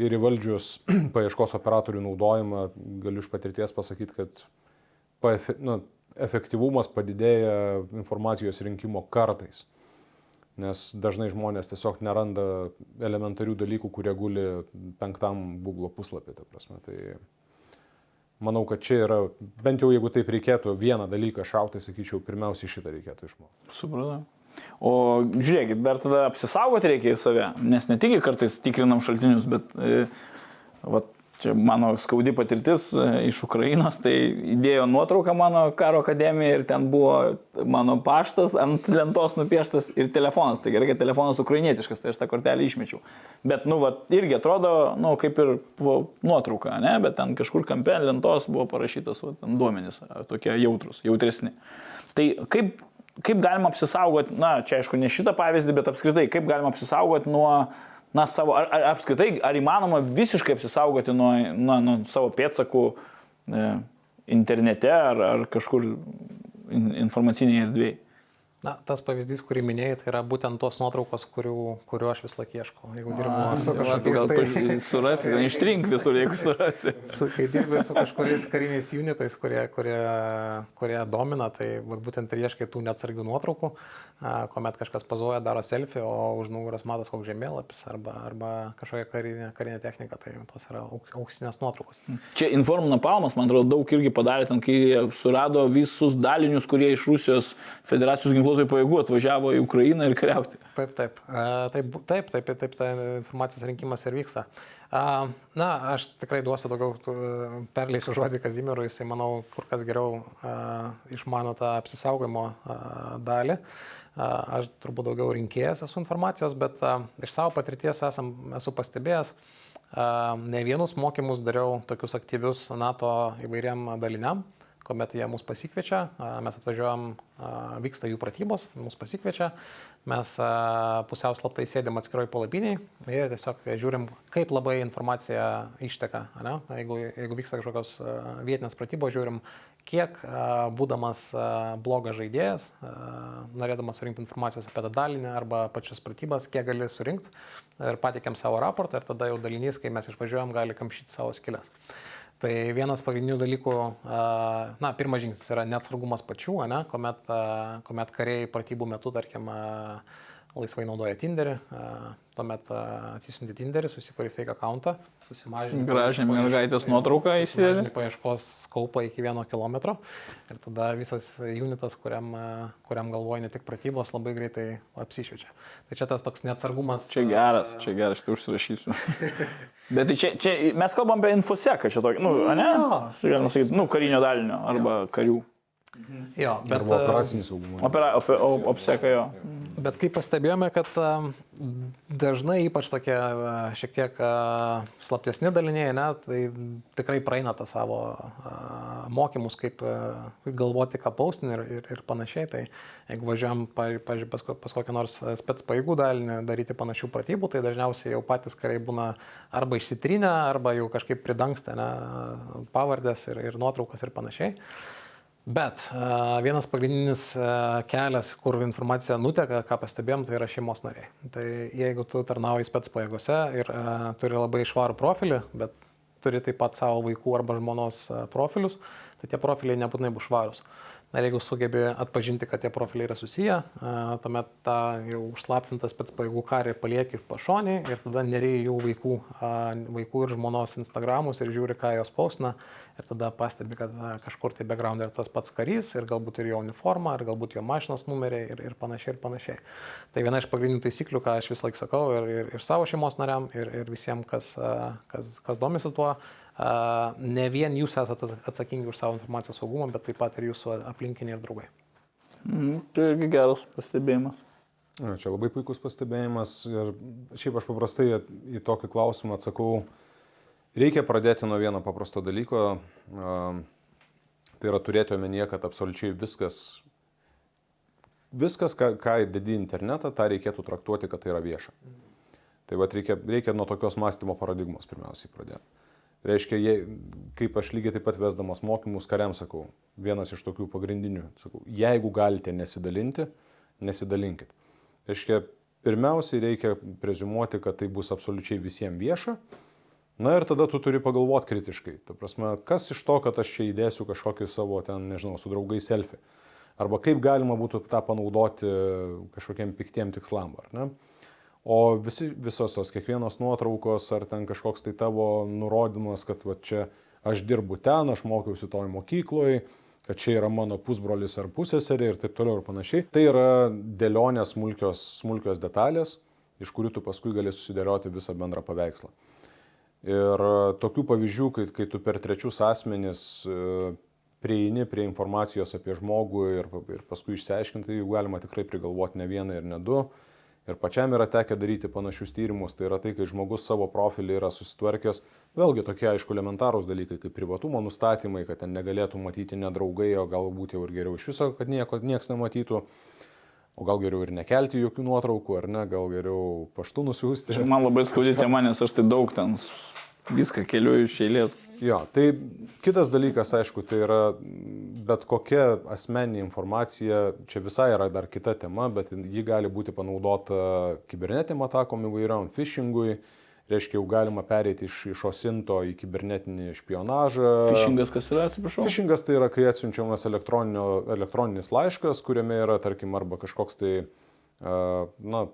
[SPEAKER 4] ir įvaldžius *clears throat* paieškos operatorių naudojimą galiu iš patirties pasakyti, kad paefe, nu, efektyvumas padidėja informacijos rinkimo kartais. Nes dažnai žmonės tiesiog neranda elementarių dalykų, kurie guli penktam Google puslapį. Tai manau, kad čia yra, bent jau jeigu taip reikėtų vieną dalyką šauti, sakyčiau, pirmiausiai šitą reikėtų išmokti.
[SPEAKER 2] Supratau. O žiūrėkit, dar tada apsisaugoti reikia į save, nes ne tik kartais tikrinam šaltinius, bet e, vat, čia mano skaudi patirtis e, iš Ukrainos, tai įdėjo nuotrauką mano karo akademiją ir ten buvo mano paštas ant lentos nupieštas ir telefonas. Tai gerai, kad telefonas ukrainietiškas, tai aš tą kortelę išmečiau. Bet, nu, va, irgi atrodo, nu, kaip ir nuotrauka, ne, bet ten kažkur kampe lentos buvo parašytas va, duomenys, tokie jautrus, jautresni. Tai kaip, kaip galima apsisaugoti, na, čia aišku, ne šitą pavyzdį, bet apskritai, kaip galima apsisaugoti nuo na, savo, ar, ar apskritai, ar įmanoma visiškai apsisaugoti nuo, nuo, nuo savo pėdsakų e, internete ar, ar kažkur in, informacinėje erdvėje?
[SPEAKER 3] Na, tas pavyzdys, kurį minėjai, tai yra būtent tos nuotraukos, kurių, kuriuo aš vis laik ieškau. Jeigu dirbu su kažkokiais tai...
[SPEAKER 2] surasi, ištrink visur, jeigu surasi.
[SPEAKER 3] Su, kai dirbi su kažkuriais kariniais unitais, kurie, kurie, kurie domina, tai vat būtent ir ieškai tų neatsargių nuotraukų, a, kuomet kažkas pazuoja, daro selfie, o už nugaros matas koks žemėlapis arba, arba kažkokia karinė, karinė technika, tai tos yra auk- auksinės nuotraukos.
[SPEAKER 2] Čia Inform Napalmas, man atrodo, daug irgi padarė, ten, kai surado visus dalinius, kurie iš Rusijos federacijos ginkluotojų pajėgų atvažiavo į Ukrainą ir kariauti.
[SPEAKER 3] Taip, taip. Taip, taip, taip, taip, ta informacijos rinkimas ir vyksta. Na, aš tikrai duosiu daugiau, perleisiu žodį Kazimirui, jisai, manau, kur kas geriau išmano tą apsisaugojimo dalį. Aš turbūt daugiau rinkėjas esu informacijos, bet iš savo patirties esam, esu pastebėjęs, ne vienus mokymus dariau tokius aktyvius NATO įvairiam daliniam kuomet jie mus pasikviečia, mes atvažiuojam, vyksta jų pratybos, mus pasikviečia, mes pusiau slaptai sėdėm atskiroj palapiniai ir tiesiog žiūrim, kaip labai informacija išteka. ane? Jeigu, jeigu vyksta kažkokios vietinės pratybos, žiūrim, kiek būdamas blogas žaidėjas, norėdamas surinkti informacijos apie tą dalinį arba pačias pratybas, kiek gali surinkti ir patikėm savo raportą ir tada jau dalinys, kai mes išvažiuojam, gali kamšyti savo skilės. Tai vienas pagrindinių dalykų, na, pirmas žingsnis yra neatsargumas pačių, ne, kuomet, kuomet kariai pratybų metu, tarkim, laisvai naudoja Tinderį, tuomet atsisiunti Tinderį, susikuri fake accountą, susimažini. Paieš-
[SPEAKER 2] mergaitės nuotrauką įsidedi.
[SPEAKER 3] paieškos skaupą iki vieno kilometro ir tada visas unitas, kuriam, kuriam galvoja ne tik pratybos, labai greitai apsišviečia. Tai čia tas toks neatsargumas.
[SPEAKER 2] Čia geras, čia geras, štai užsirašysiu. *laughs* Bet tai čia, čia mes kalbam apie infoseką, čia tokį, nu, ne? Galima sakyti, nu, karinio dalinio arba karių.
[SPEAKER 3] Jo, bet,
[SPEAKER 4] Arba
[SPEAKER 3] a,
[SPEAKER 4] operacinį saugumą.
[SPEAKER 2] Opera, op, op, opseka jo.
[SPEAKER 3] Bet kaip pastebėjome, kad a, dažnai ypač tokie a, šiek tiek slaptesni daliniai, ne, tai tikrai praeina tą savo mokymus, kaip galvoti, ką paustinti ir, ir, ir panašiai. Tai jeigu važiuojam, pažiūrėjau, pas, pas kokią nors spets paėgų dalinį daryti panašių pratybų, tai dažniausiai jau patys kariai būna arba išsitrinę, arba jau kažkaip pridangsta ne, pavardės ir, ir nuotraukas ir panašiai. Bet a, vienas pagrindinis a, kelias, kur informacija nuteka, ką pastebėjom, tai yra šeimos nariai. Tai jeigu tu tarnauji spets pajėgose ir a, turi labai švarų profilį, bet turi taip pat savo vaikų arba žmonos profilius, tai tie profiliai nebūtinai bus švarūs. Ir jeigu sugebi atpažinti, kad tie profiliai yra susiję, tuomet tą jau užslaptintą spets pajėgų karį palieki pašonį ir tada nereikia jų vaikų, vaikų ir žmonos Instagramus ir žiūri, ką jos pausina ir tada pastebi, kad kažkur tai background yra tas pats karys ir galbūt ir jo uniforma, ar galbūt jo mašinos numeriai ir, ir panašiai ir panašiai. Tai viena iš pagrindinių taisyklių, ką aš vis laik sakau ir, ir, ir savo šeimos nariam, ir, ir visiems, kas, kas, kas domisi tuo, ne vien jūs esate atsakingi už savo informacijos saugumą, bet taip pat ir jūsų aplinkiniai ir draugai.
[SPEAKER 2] Mm, Tai irgi geras pastebėjimas.
[SPEAKER 4] Na, Čia labai puikus pastebėjimas ir šiaip aš paprastai į tokį klausimą atsakau, reikia pradėti nuo vieno paprasto dalyko, a, tai yra turėti omenyje, kad absoliučiai viskas, viskas, ką, ką dedi internetą, tą reikėtų traktuoti, kad tai yra vieša. Tai va reikia, reikia nuo tokios mąstymo paradigmos pirmiausiai pradėti. Reiškia, jei, kaip aš lygiai taip pat vesdamas mokymus kariam sakau, vienas iš tokių pagrindinių, sakau, jeigu galite nesidalinti, nesidalinkit. Reiškia, pirmiausiai reikia prezumuoti, kad tai bus absoliučiai visiems vieša. Na ir tada tu turi pagalvoti kritiškai. Ta prasme, kas iš to, kad aš čia įdėsiu kažkokį savo ten, nežinau, su draugais selfie. Arba kaip galima būtų tą panaudoti kažkokiem piktiem tikslam, ar ne? O visi, visos tos kiekvienos nuotraukos ar ten kažkoks tai tavo nurodymas, kad va čia aš dirbu ten, aš mokiausi toj mokykloje, kad čia yra mano pusbrolis ar pusėserė ir taip toliau ir panašiai. Tai yra dėlionės smulkios, smulkios detalės, iš kurių tu paskui gali susidėlioti visą bendrą paveikslą. Ir e, tokių pavyzdžių, kai, kai tu per trečius asmenis e, prieini prie informacijos apie žmogų ir, ir paskui išsiaiškinti, jų galima tikrai prigalvoti ne vieną ir ne du. Ir pačiam yra tekę daryti panašius tyrimus, tai yra tai, kai žmogus savo profilį yra susitvarkęs, vėlgi tokie aišku elementarūs dalykai kaip privatumo nustatymai, kad ten negalėtų matyti nedraugai, o galbūt jau ir geriau iš viso, kad nieko, nieks nematytų, o gal geriau ir nekelti jokių nuotraukų, ar ne, gal geriau paštu nusiųsti.
[SPEAKER 2] Man labai skaudi tema, nes aš tai daug ten viską keliu iš eilės.
[SPEAKER 4] Jo, tai kitas dalykas, aišku, tai yra bet kokia asmeninė informacija, čia visai yra dar kita tema, bet ji gali būti panaudota kibernetiniam atakom įvairiam, phishingui, reiškia jau galima pereiti iš, iš osinto į kibernetinį špionažą.
[SPEAKER 2] Fishingas kas yra, atsiprašau?
[SPEAKER 4] Fishingas tai yra, kai atsiunčiamas elektroninis laiškas, kuriame yra, tarkim, arba kažkoks tai, na,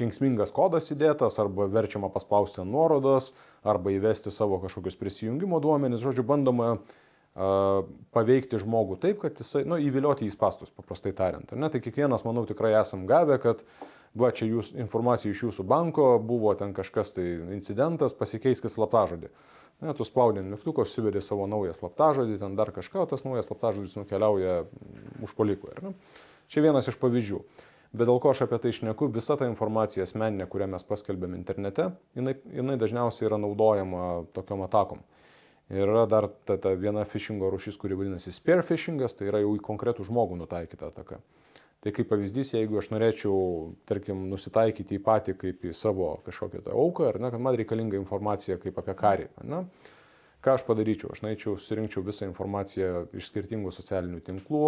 [SPEAKER 4] kenksmingas kodas įdėtas, arba verčiama paspausti ant nuorodos, arba įvesti savo kažkokius prisijungimo duomenys. Žodžiu, bandoma uh, paveikti žmogų taip, kad jisai, nu, įvilioti į spastus, paprastai tariant. Ne? Tai kiekvienas, manau, tikrai esam gavę, kad va, čia jūs, informacija iš jūsų banko, buvo ten kažkas tai incidentas, pasikeiskit slaptažodį. Ne, tu spaudin mygtuką, suvedi savo naują slaptažodį, ten dar kažką, tas naujas slaptažodis nukeliauja užpolikui. Čia vienas iš pavyzdžių. Bet dėl ko aš apie tai išneku, visa ta informacija asmeninė, kurią mes paskelbėm internete, jinai, jinai dažniausiai yra naudojama tokiom atakom. Ir yra dar ta, ta viena phishingo rušis, kuri vadinasi spear phishingas, tai yra jau į konkretų žmogų nutaikyta ataka. Tai kaip pavyzdys, jeigu aš norėčiau, tarkim, nusitaikyti į patį kaip į savo kažkokią tą auką, ar ne, kad man reikalinga informacija kaip apie karį, ne, ką aš padaryčiau? Aš norėčiau, surinkčiau visą informaciją iš skirtingų socialinių tinklų,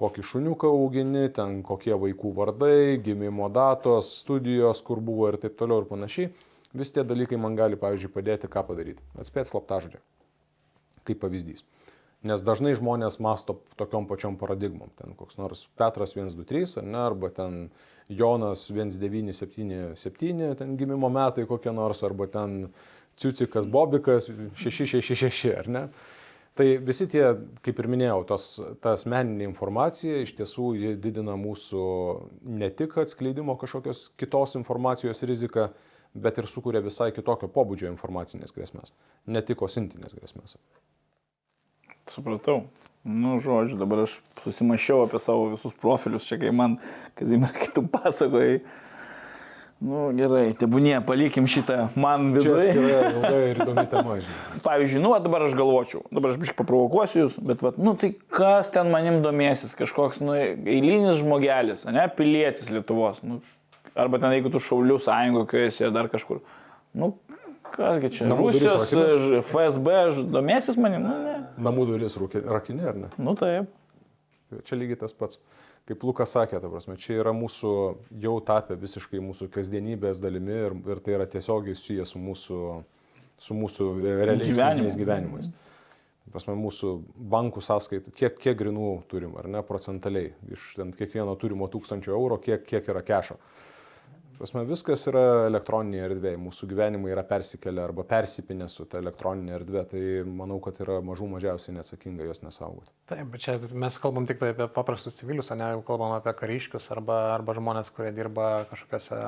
[SPEAKER 4] kokį šuniuką augini, ten kokie vaikų vardai, gimimo datos, studijos, kur buvo ir taip toliau ir panašiai. Vis tie dalykai man gali, pavyzdžiui, padėti ką padaryti. Atspėti slaptažodį. Kaip pavyzdys. Nes dažnai žmonės masto tokiom pačiom paradigmom. Ten koks nors Petras 123, ne, arba ten Jonas 1977, ten gimimo metai kokie nors, arba ten Ciucikas Bobikas 666, ar ne? Tai visi tie, kaip ir minėjau, tos, ta asmeninė informacija iš tiesų didina mūsų ne tik atskleidimo kažkokios kitos informacijos riziką, bet ir sukuria visai kitokio pobūdžio informacinės grėsmės, ne tik osintinės grėsmės.
[SPEAKER 2] Supratau. Nu, žodžiu, dabar aš susimašiau apie savo visus profilius, čia kai man, Kazimir, kitų pasakojai. Nu, gerai, tebūnie, palikim šitą man viduje.
[SPEAKER 4] Čia yra ilga ir įdomi tema, žinai. *laughs*
[SPEAKER 2] Pavyzdžiui, nu, dabar aš galvočiau, dabar aš biškai paprovokuosiu jūs, bet, vat, nu, tai kas ten manim domėsis, kažkoks, nu, eilinis žmogelis, ne, pilietis Lietuvos, nu, arba ten, jeigu tu šaulių sąjungo, kai esi dar kažkur, nu, kasgi čia,
[SPEAKER 4] Namų duris
[SPEAKER 2] Rusijos ž- FSB domėsis manim, nu, ne.
[SPEAKER 4] Namų duris rakinė, ar ne?
[SPEAKER 2] Nu, taip.
[SPEAKER 4] Tai Čia lygiai tas pats. Kaip Lukas sakė, ta prasme, čia yra mūsų jau tapę visiškai mūsų kasdienybės dalimi ir, ir tai yra tiesiogiai susiję su mūsų, su mūsų realiais
[SPEAKER 2] Gyvenimu.
[SPEAKER 4] fiziniais gyvenimais. Ta Prasme, mūsų bankų sąskaitų, kiek, kiek grinų turim, ar ne, procentaliai. Iš ten kiekvieno turimo tūkstančio eurų, kiek, kiek yra kešo. Ta Prasme, viskas yra elektroninėje erdvėje. Mūsų gyvenimai yra persikėlę arba persipinę su ta elektroninė erdvė. Tai manau, kad yra mažų mažiausiai neatsakinga jos nesaugoti.
[SPEAKER 3] Taip, bet čia mes kalbam tik tai apie paprastus civilius, o ne jau kalbam apie kariškius arba, arba žmonės, kurie dirba kažkokiose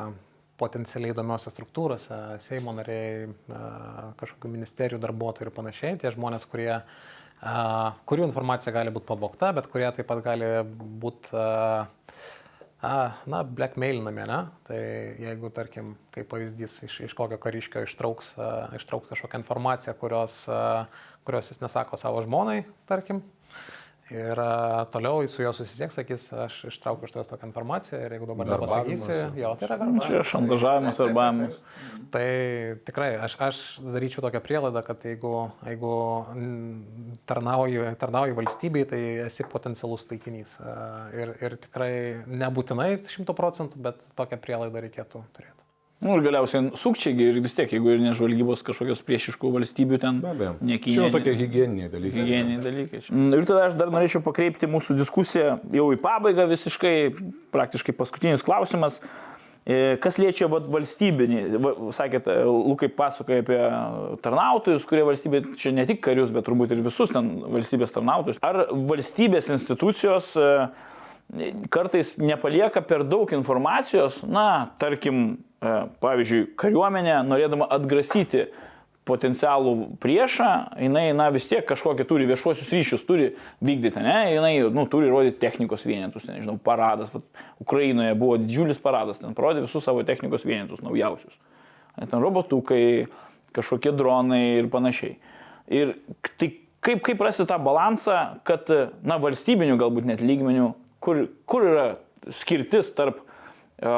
[SPEAKER 3] potencialiai įdomiose struktūrose, Seimo nariai, kažkokių ministerijų darbuotojai ir panašiai. Tie žmonės, kurie, kurių informacija gali būti pavokta, bet kurie taip pat gali būti, na, blackmailinami, ne? Tai jeigu, tarkim, kaip pavyzdys, iš, iš kokio kariškio ištrauks, ištrauks kažkokią informaciją, kurios, kurios jis nesako savo žmonai, tarkim, Ir a, toliau su juo susisieks, sakys, aš ištraukiu iš tavęs tokią informaciją ir jeigu dabar nepasakysi, jo, tai yra
[SPEAKER 2] Čia
[SPEAKER 3] verbavimas.
[SPEAKER 2] šantažavimas, verbavimas.
[SPEAKER 3] Tai tikrai aš, aš daryčiau tokią prielaidą, kad jeigu, jeigu mm, tarnauji, tarnauji valstybei, tai esi potencialus taikinys. A, Ir, ir tikrai nebūtinai šimtų procentų, bet tokią prielaidą reikėtų turėti.
[SPEAKER 2] Nu, ir galiausiai sukčiai ir vis tiek, jeigu ir nežvalgybos kažkokios priešiškų valstybių ten.
[SPEAKER 4] Be abejo.
[SPEAKER 2] Nekinė.
[SPEAKER 4] Čia jau tokie hygieniniai dalykai.
[SPEAKER 2] Hygieniniai dalykai. Mm, Ir tada aš dar norėčiau pakreipti mūsų diskusiją jau į pabaigą visiškai, praktiškai paskutinis klausimas. E, Kas liečia vat, valstybinį, va, sakėt, e, Lukai pasakoja apie tarnautojus, kurie valstybė, čia ne tik karius, bet turbūt ir visus ten valstybės tarnautojus. Ar valstybės institucijos e, kartais nepalieka per daug informacijos, na, tarkim, pavyzdžiui, kariuomenė, norėdama atgrasyti potencialų priešą, jinai, na, vis tiek kažkokie turi viešuosius ryšius, turi vykdyti, ne, jinai, nu, turi rodyti technikos vienetus, ten, nežinau, paradas, Vat, Ukrainoje buvo didžiulis paradas, ten parodė visus savo technikos vienetus naujausius. Ten robotukai, kažkokie dronai ir panašiai. Ir tai kaip, kaip rasti tą balansą, kad, na, valstybinių galbūt net lygmenių, kur, kur yra skirtis tarp e,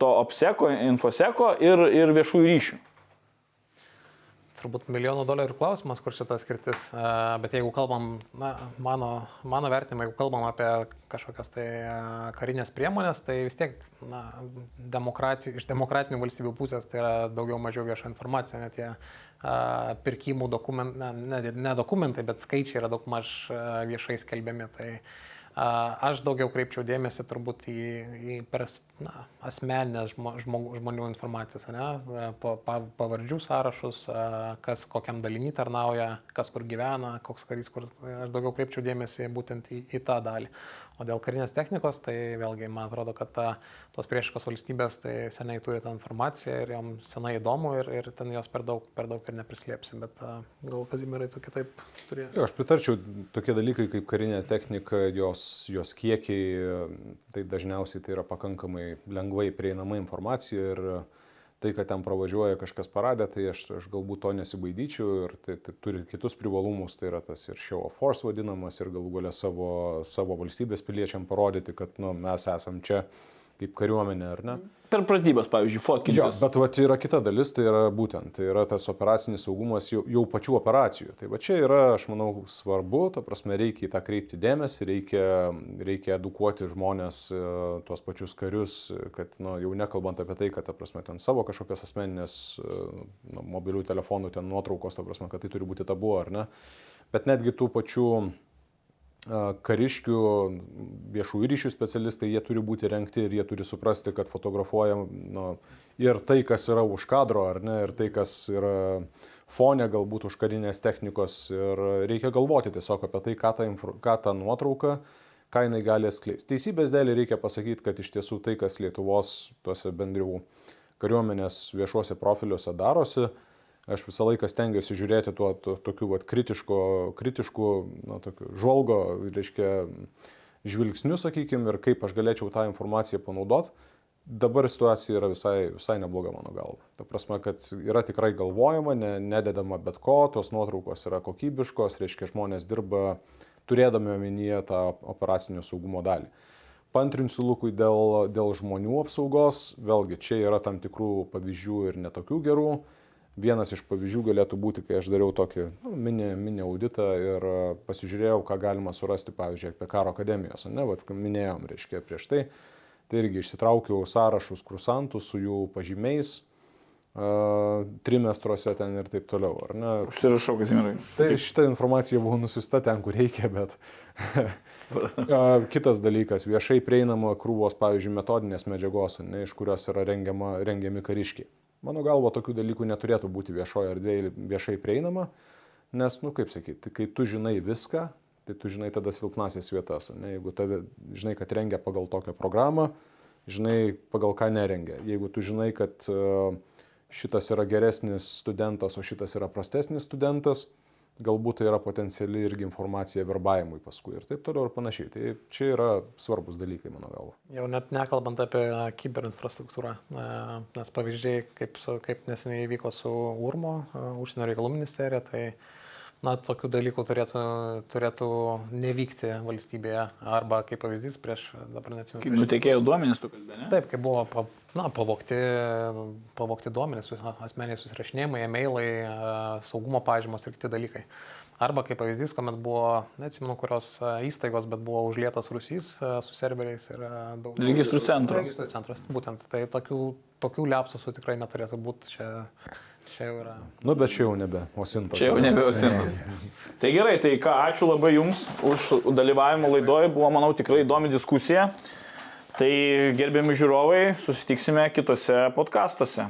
[SPEAKER 2] to apseko, infoseko ir, ir viešųjų ryšių.
[SPEAKER 3] turbūt milijonų dolerių klausimas, kur šita skirtis. E, Bet jeigu kalbam, na, mano, mano vertinimai, jeigu kalbam apie kažkokias tai karinės priemonės, tai vis tiek na, demokrati, iš demokratinių valstybių pusės tai yra daugiau mažiau vieša informacija, net tie a, pirkimų dokumentai, ne, ne, ne dokumentai, bet skaičiai yra daug maž viešai skelbiami. Tai, a, Aš daugiau kreipčiau dėmesį turbūt į, į per na, asmeninės žmo, žmog, žmonių informacijas, ne? pa, pa, pavardžių sąrašus, kas kokiam dalinį tarnauja, kas kur gyvena, koks karys, kur aš daugiau kreipčiau dėmesį būtent į, į tą dalį. O dėl karinės technikos, tai vėlgi man atrodo, kad ta, tos priešiškos valstybės tai seniai turi tą informaciją ir joms senai įdomu ir, ir ten jos per daug, per daug ir neprislėpsi, bet gal Kazimirai tu kitaip turėjo.
[SPEAKER 4] Jo, aš pritarčiau, tokie dalykai kaip karinė technika, jos, jos kiekiai, tai dažniausiai tai yra pakankamai lengvai prieinama informacija ir tai, kad ten pravažiuoja kažkas paradė, tai aš, aš galbūt to nesibaidyčiau ir tai, tai turi kitus privalumus, tai yra tas ir show of force vadinamas ir galų galę savo, savo valstybės piliečiam parodyti, kad nu, mes esam čia kaip kariuomenė, ar ne?
[SPEAKER 2] Per pratybas, pavyzdžiui,
[SPEAKER 4] Jo,
[SPEAKER 2] fotkintis.
[SPEAKER 4] bet va, yra kita dalis, tai yra būtent, tai yra tas operacinis saugumas jau, jau pačių operacijų. Tai va čia yra, aš manau, svarbu, ta prasme, reikia į tą kreipti dėmesį, reikia, reikia edukuoti žmonės, e, tuos pačius karius, kad, nu, jau nekalbant apie tai, kad, ta prasme, ten savo kažkokias asmeninės e, nu, mobilių telefonų ten nuotraukos, ta prasme, kad tai turi būti tabu, ar ne. Bet netgi tų pačių kariškių, viešųjų ryšių specialistai, jie turi būti renkti ir jie turi suprasti, kad fotografuojam nu, ir tai, kas yra už kadro, ar ne, ir tai, kas yra fone galbūt už karinės technikos. Ir reikia galvoti tiesiog apie tai, ką ta, ką ta nuotrauka, ką jinai gali atskleisti. Teisybės dėlį reikia pasakyti, kad iš tiesų tai, kas Lietuvos tuose bendrių kariuomenės viešuose profiliuose darosi, aš visą laiką stengiuosi žiūrėti tuo to, tokiu vat, kritiško, kritišku, na, tokiu žvalgo, reiškia, žvilgsniu, sakykime, ir kaip aš galėčiau tą informaciją panaudoti. Dabar situacija yra visai, visai nebloga mano galva. Ta prasme, kad yra tikrai galvojama, ne, nededama bet ko, tos nuotraukos yra kokybiškos, reiškia, žmonės dirba turėdami omenyje tą operacinio saugumo dalį. Pantrinsiu Lukui dėl, dėl žmonių apsaugos, vėlgi čia yra tam tikrų pavyzdžių ir netokių gerų. Vienas iš pavyzdžių galėtų būti, kai aš dariau tokį nu, mini, mini auditą ir a, pasižiūrėjau, ką galima surasti, pavyzdžiui, apie karo akademijos, ne, vad minėjom, reiškia, prieš tai. Tai irgi išsitraukiau sąrašus kursantų su jų pažymiais, a, trimestruose ten ir taip toliau, ar ne?
[SPEAKER 2] Užsirašau, Kazimirai.
[SPEAKER 4] Tai šitą informaciją buvo nusiusta ten, kur reikia, bet A, *laughs* kitas dalykas - viešai prieinama krūvos, pavyzdžiui, metodinės medžiagos, ne, iš kurios yra rengiama, rengiami kariškiai. Mano galvo, tokių dalykų neturėtų būti viešoje erdvėje viešai prieinama, nes, nu kaip sakyti, kai tu žinai viską, tai tu žinai tada silpnasias vietas. Ne? Jeigu tave, žinai, kad rengia pagal tokią programą, žinai, pagal ką nerengia. Jeigu tu žinai, kad e, šitas yra geresnis studentas, o šitas yra prastesnis studentas, galbūt tai yra potenciali irgi informacija verbavimui paskui ir taip toliau ir panašiai. Tai čia yra svarbus dalykai, mano galva.
[SPEAKER 3] Jau net nekalbant apie kiberinfrastruktūrą, nes pavyzdžiai, kaip, kaip neseniai įvyko su URMO, užsienio reikalų ministerija, tai na, tokių dalykų turėtų, turėtų nevykti valstybėje. Arba kaip pavyzdys prieš, dabar neatsimenu.
[SPEAKER 2] Kaip nutekėjo duomenys, tu kalbė, ne?
[SPEAKER 3] Taip, kai buvo pa, na, pavokti, pavokti duomenys, asmeniai susirašinėjimai, e-mailai, e, saugumo pažymos ir kiti dalykai. Arba kaip pavyzdys, kuomet buvo, neatsimenu, kurios e, įstaigos, bet buvo užlietas Rusys e, su serveriais ir daug.
[SPEAKER 2] Registrų centras.
[SPEAKER 3] Registrų centras, būtent. Tai tokių, tokių liapsusų tikrai neturėtų būti. Čia, čia jau yra.
[SPEAKER 4] Nu, bet čia jau nebe Osinto.
[SPEAKER 2] Čia jau nebeosinas. Tai gerai, tai ką, ačiū labai Jums už dalyvavimą laidoje, buvo, manau, tikrai įdomi diskusija. Tai gerbiami žiūrovai, susitiksime kitose podkastuose.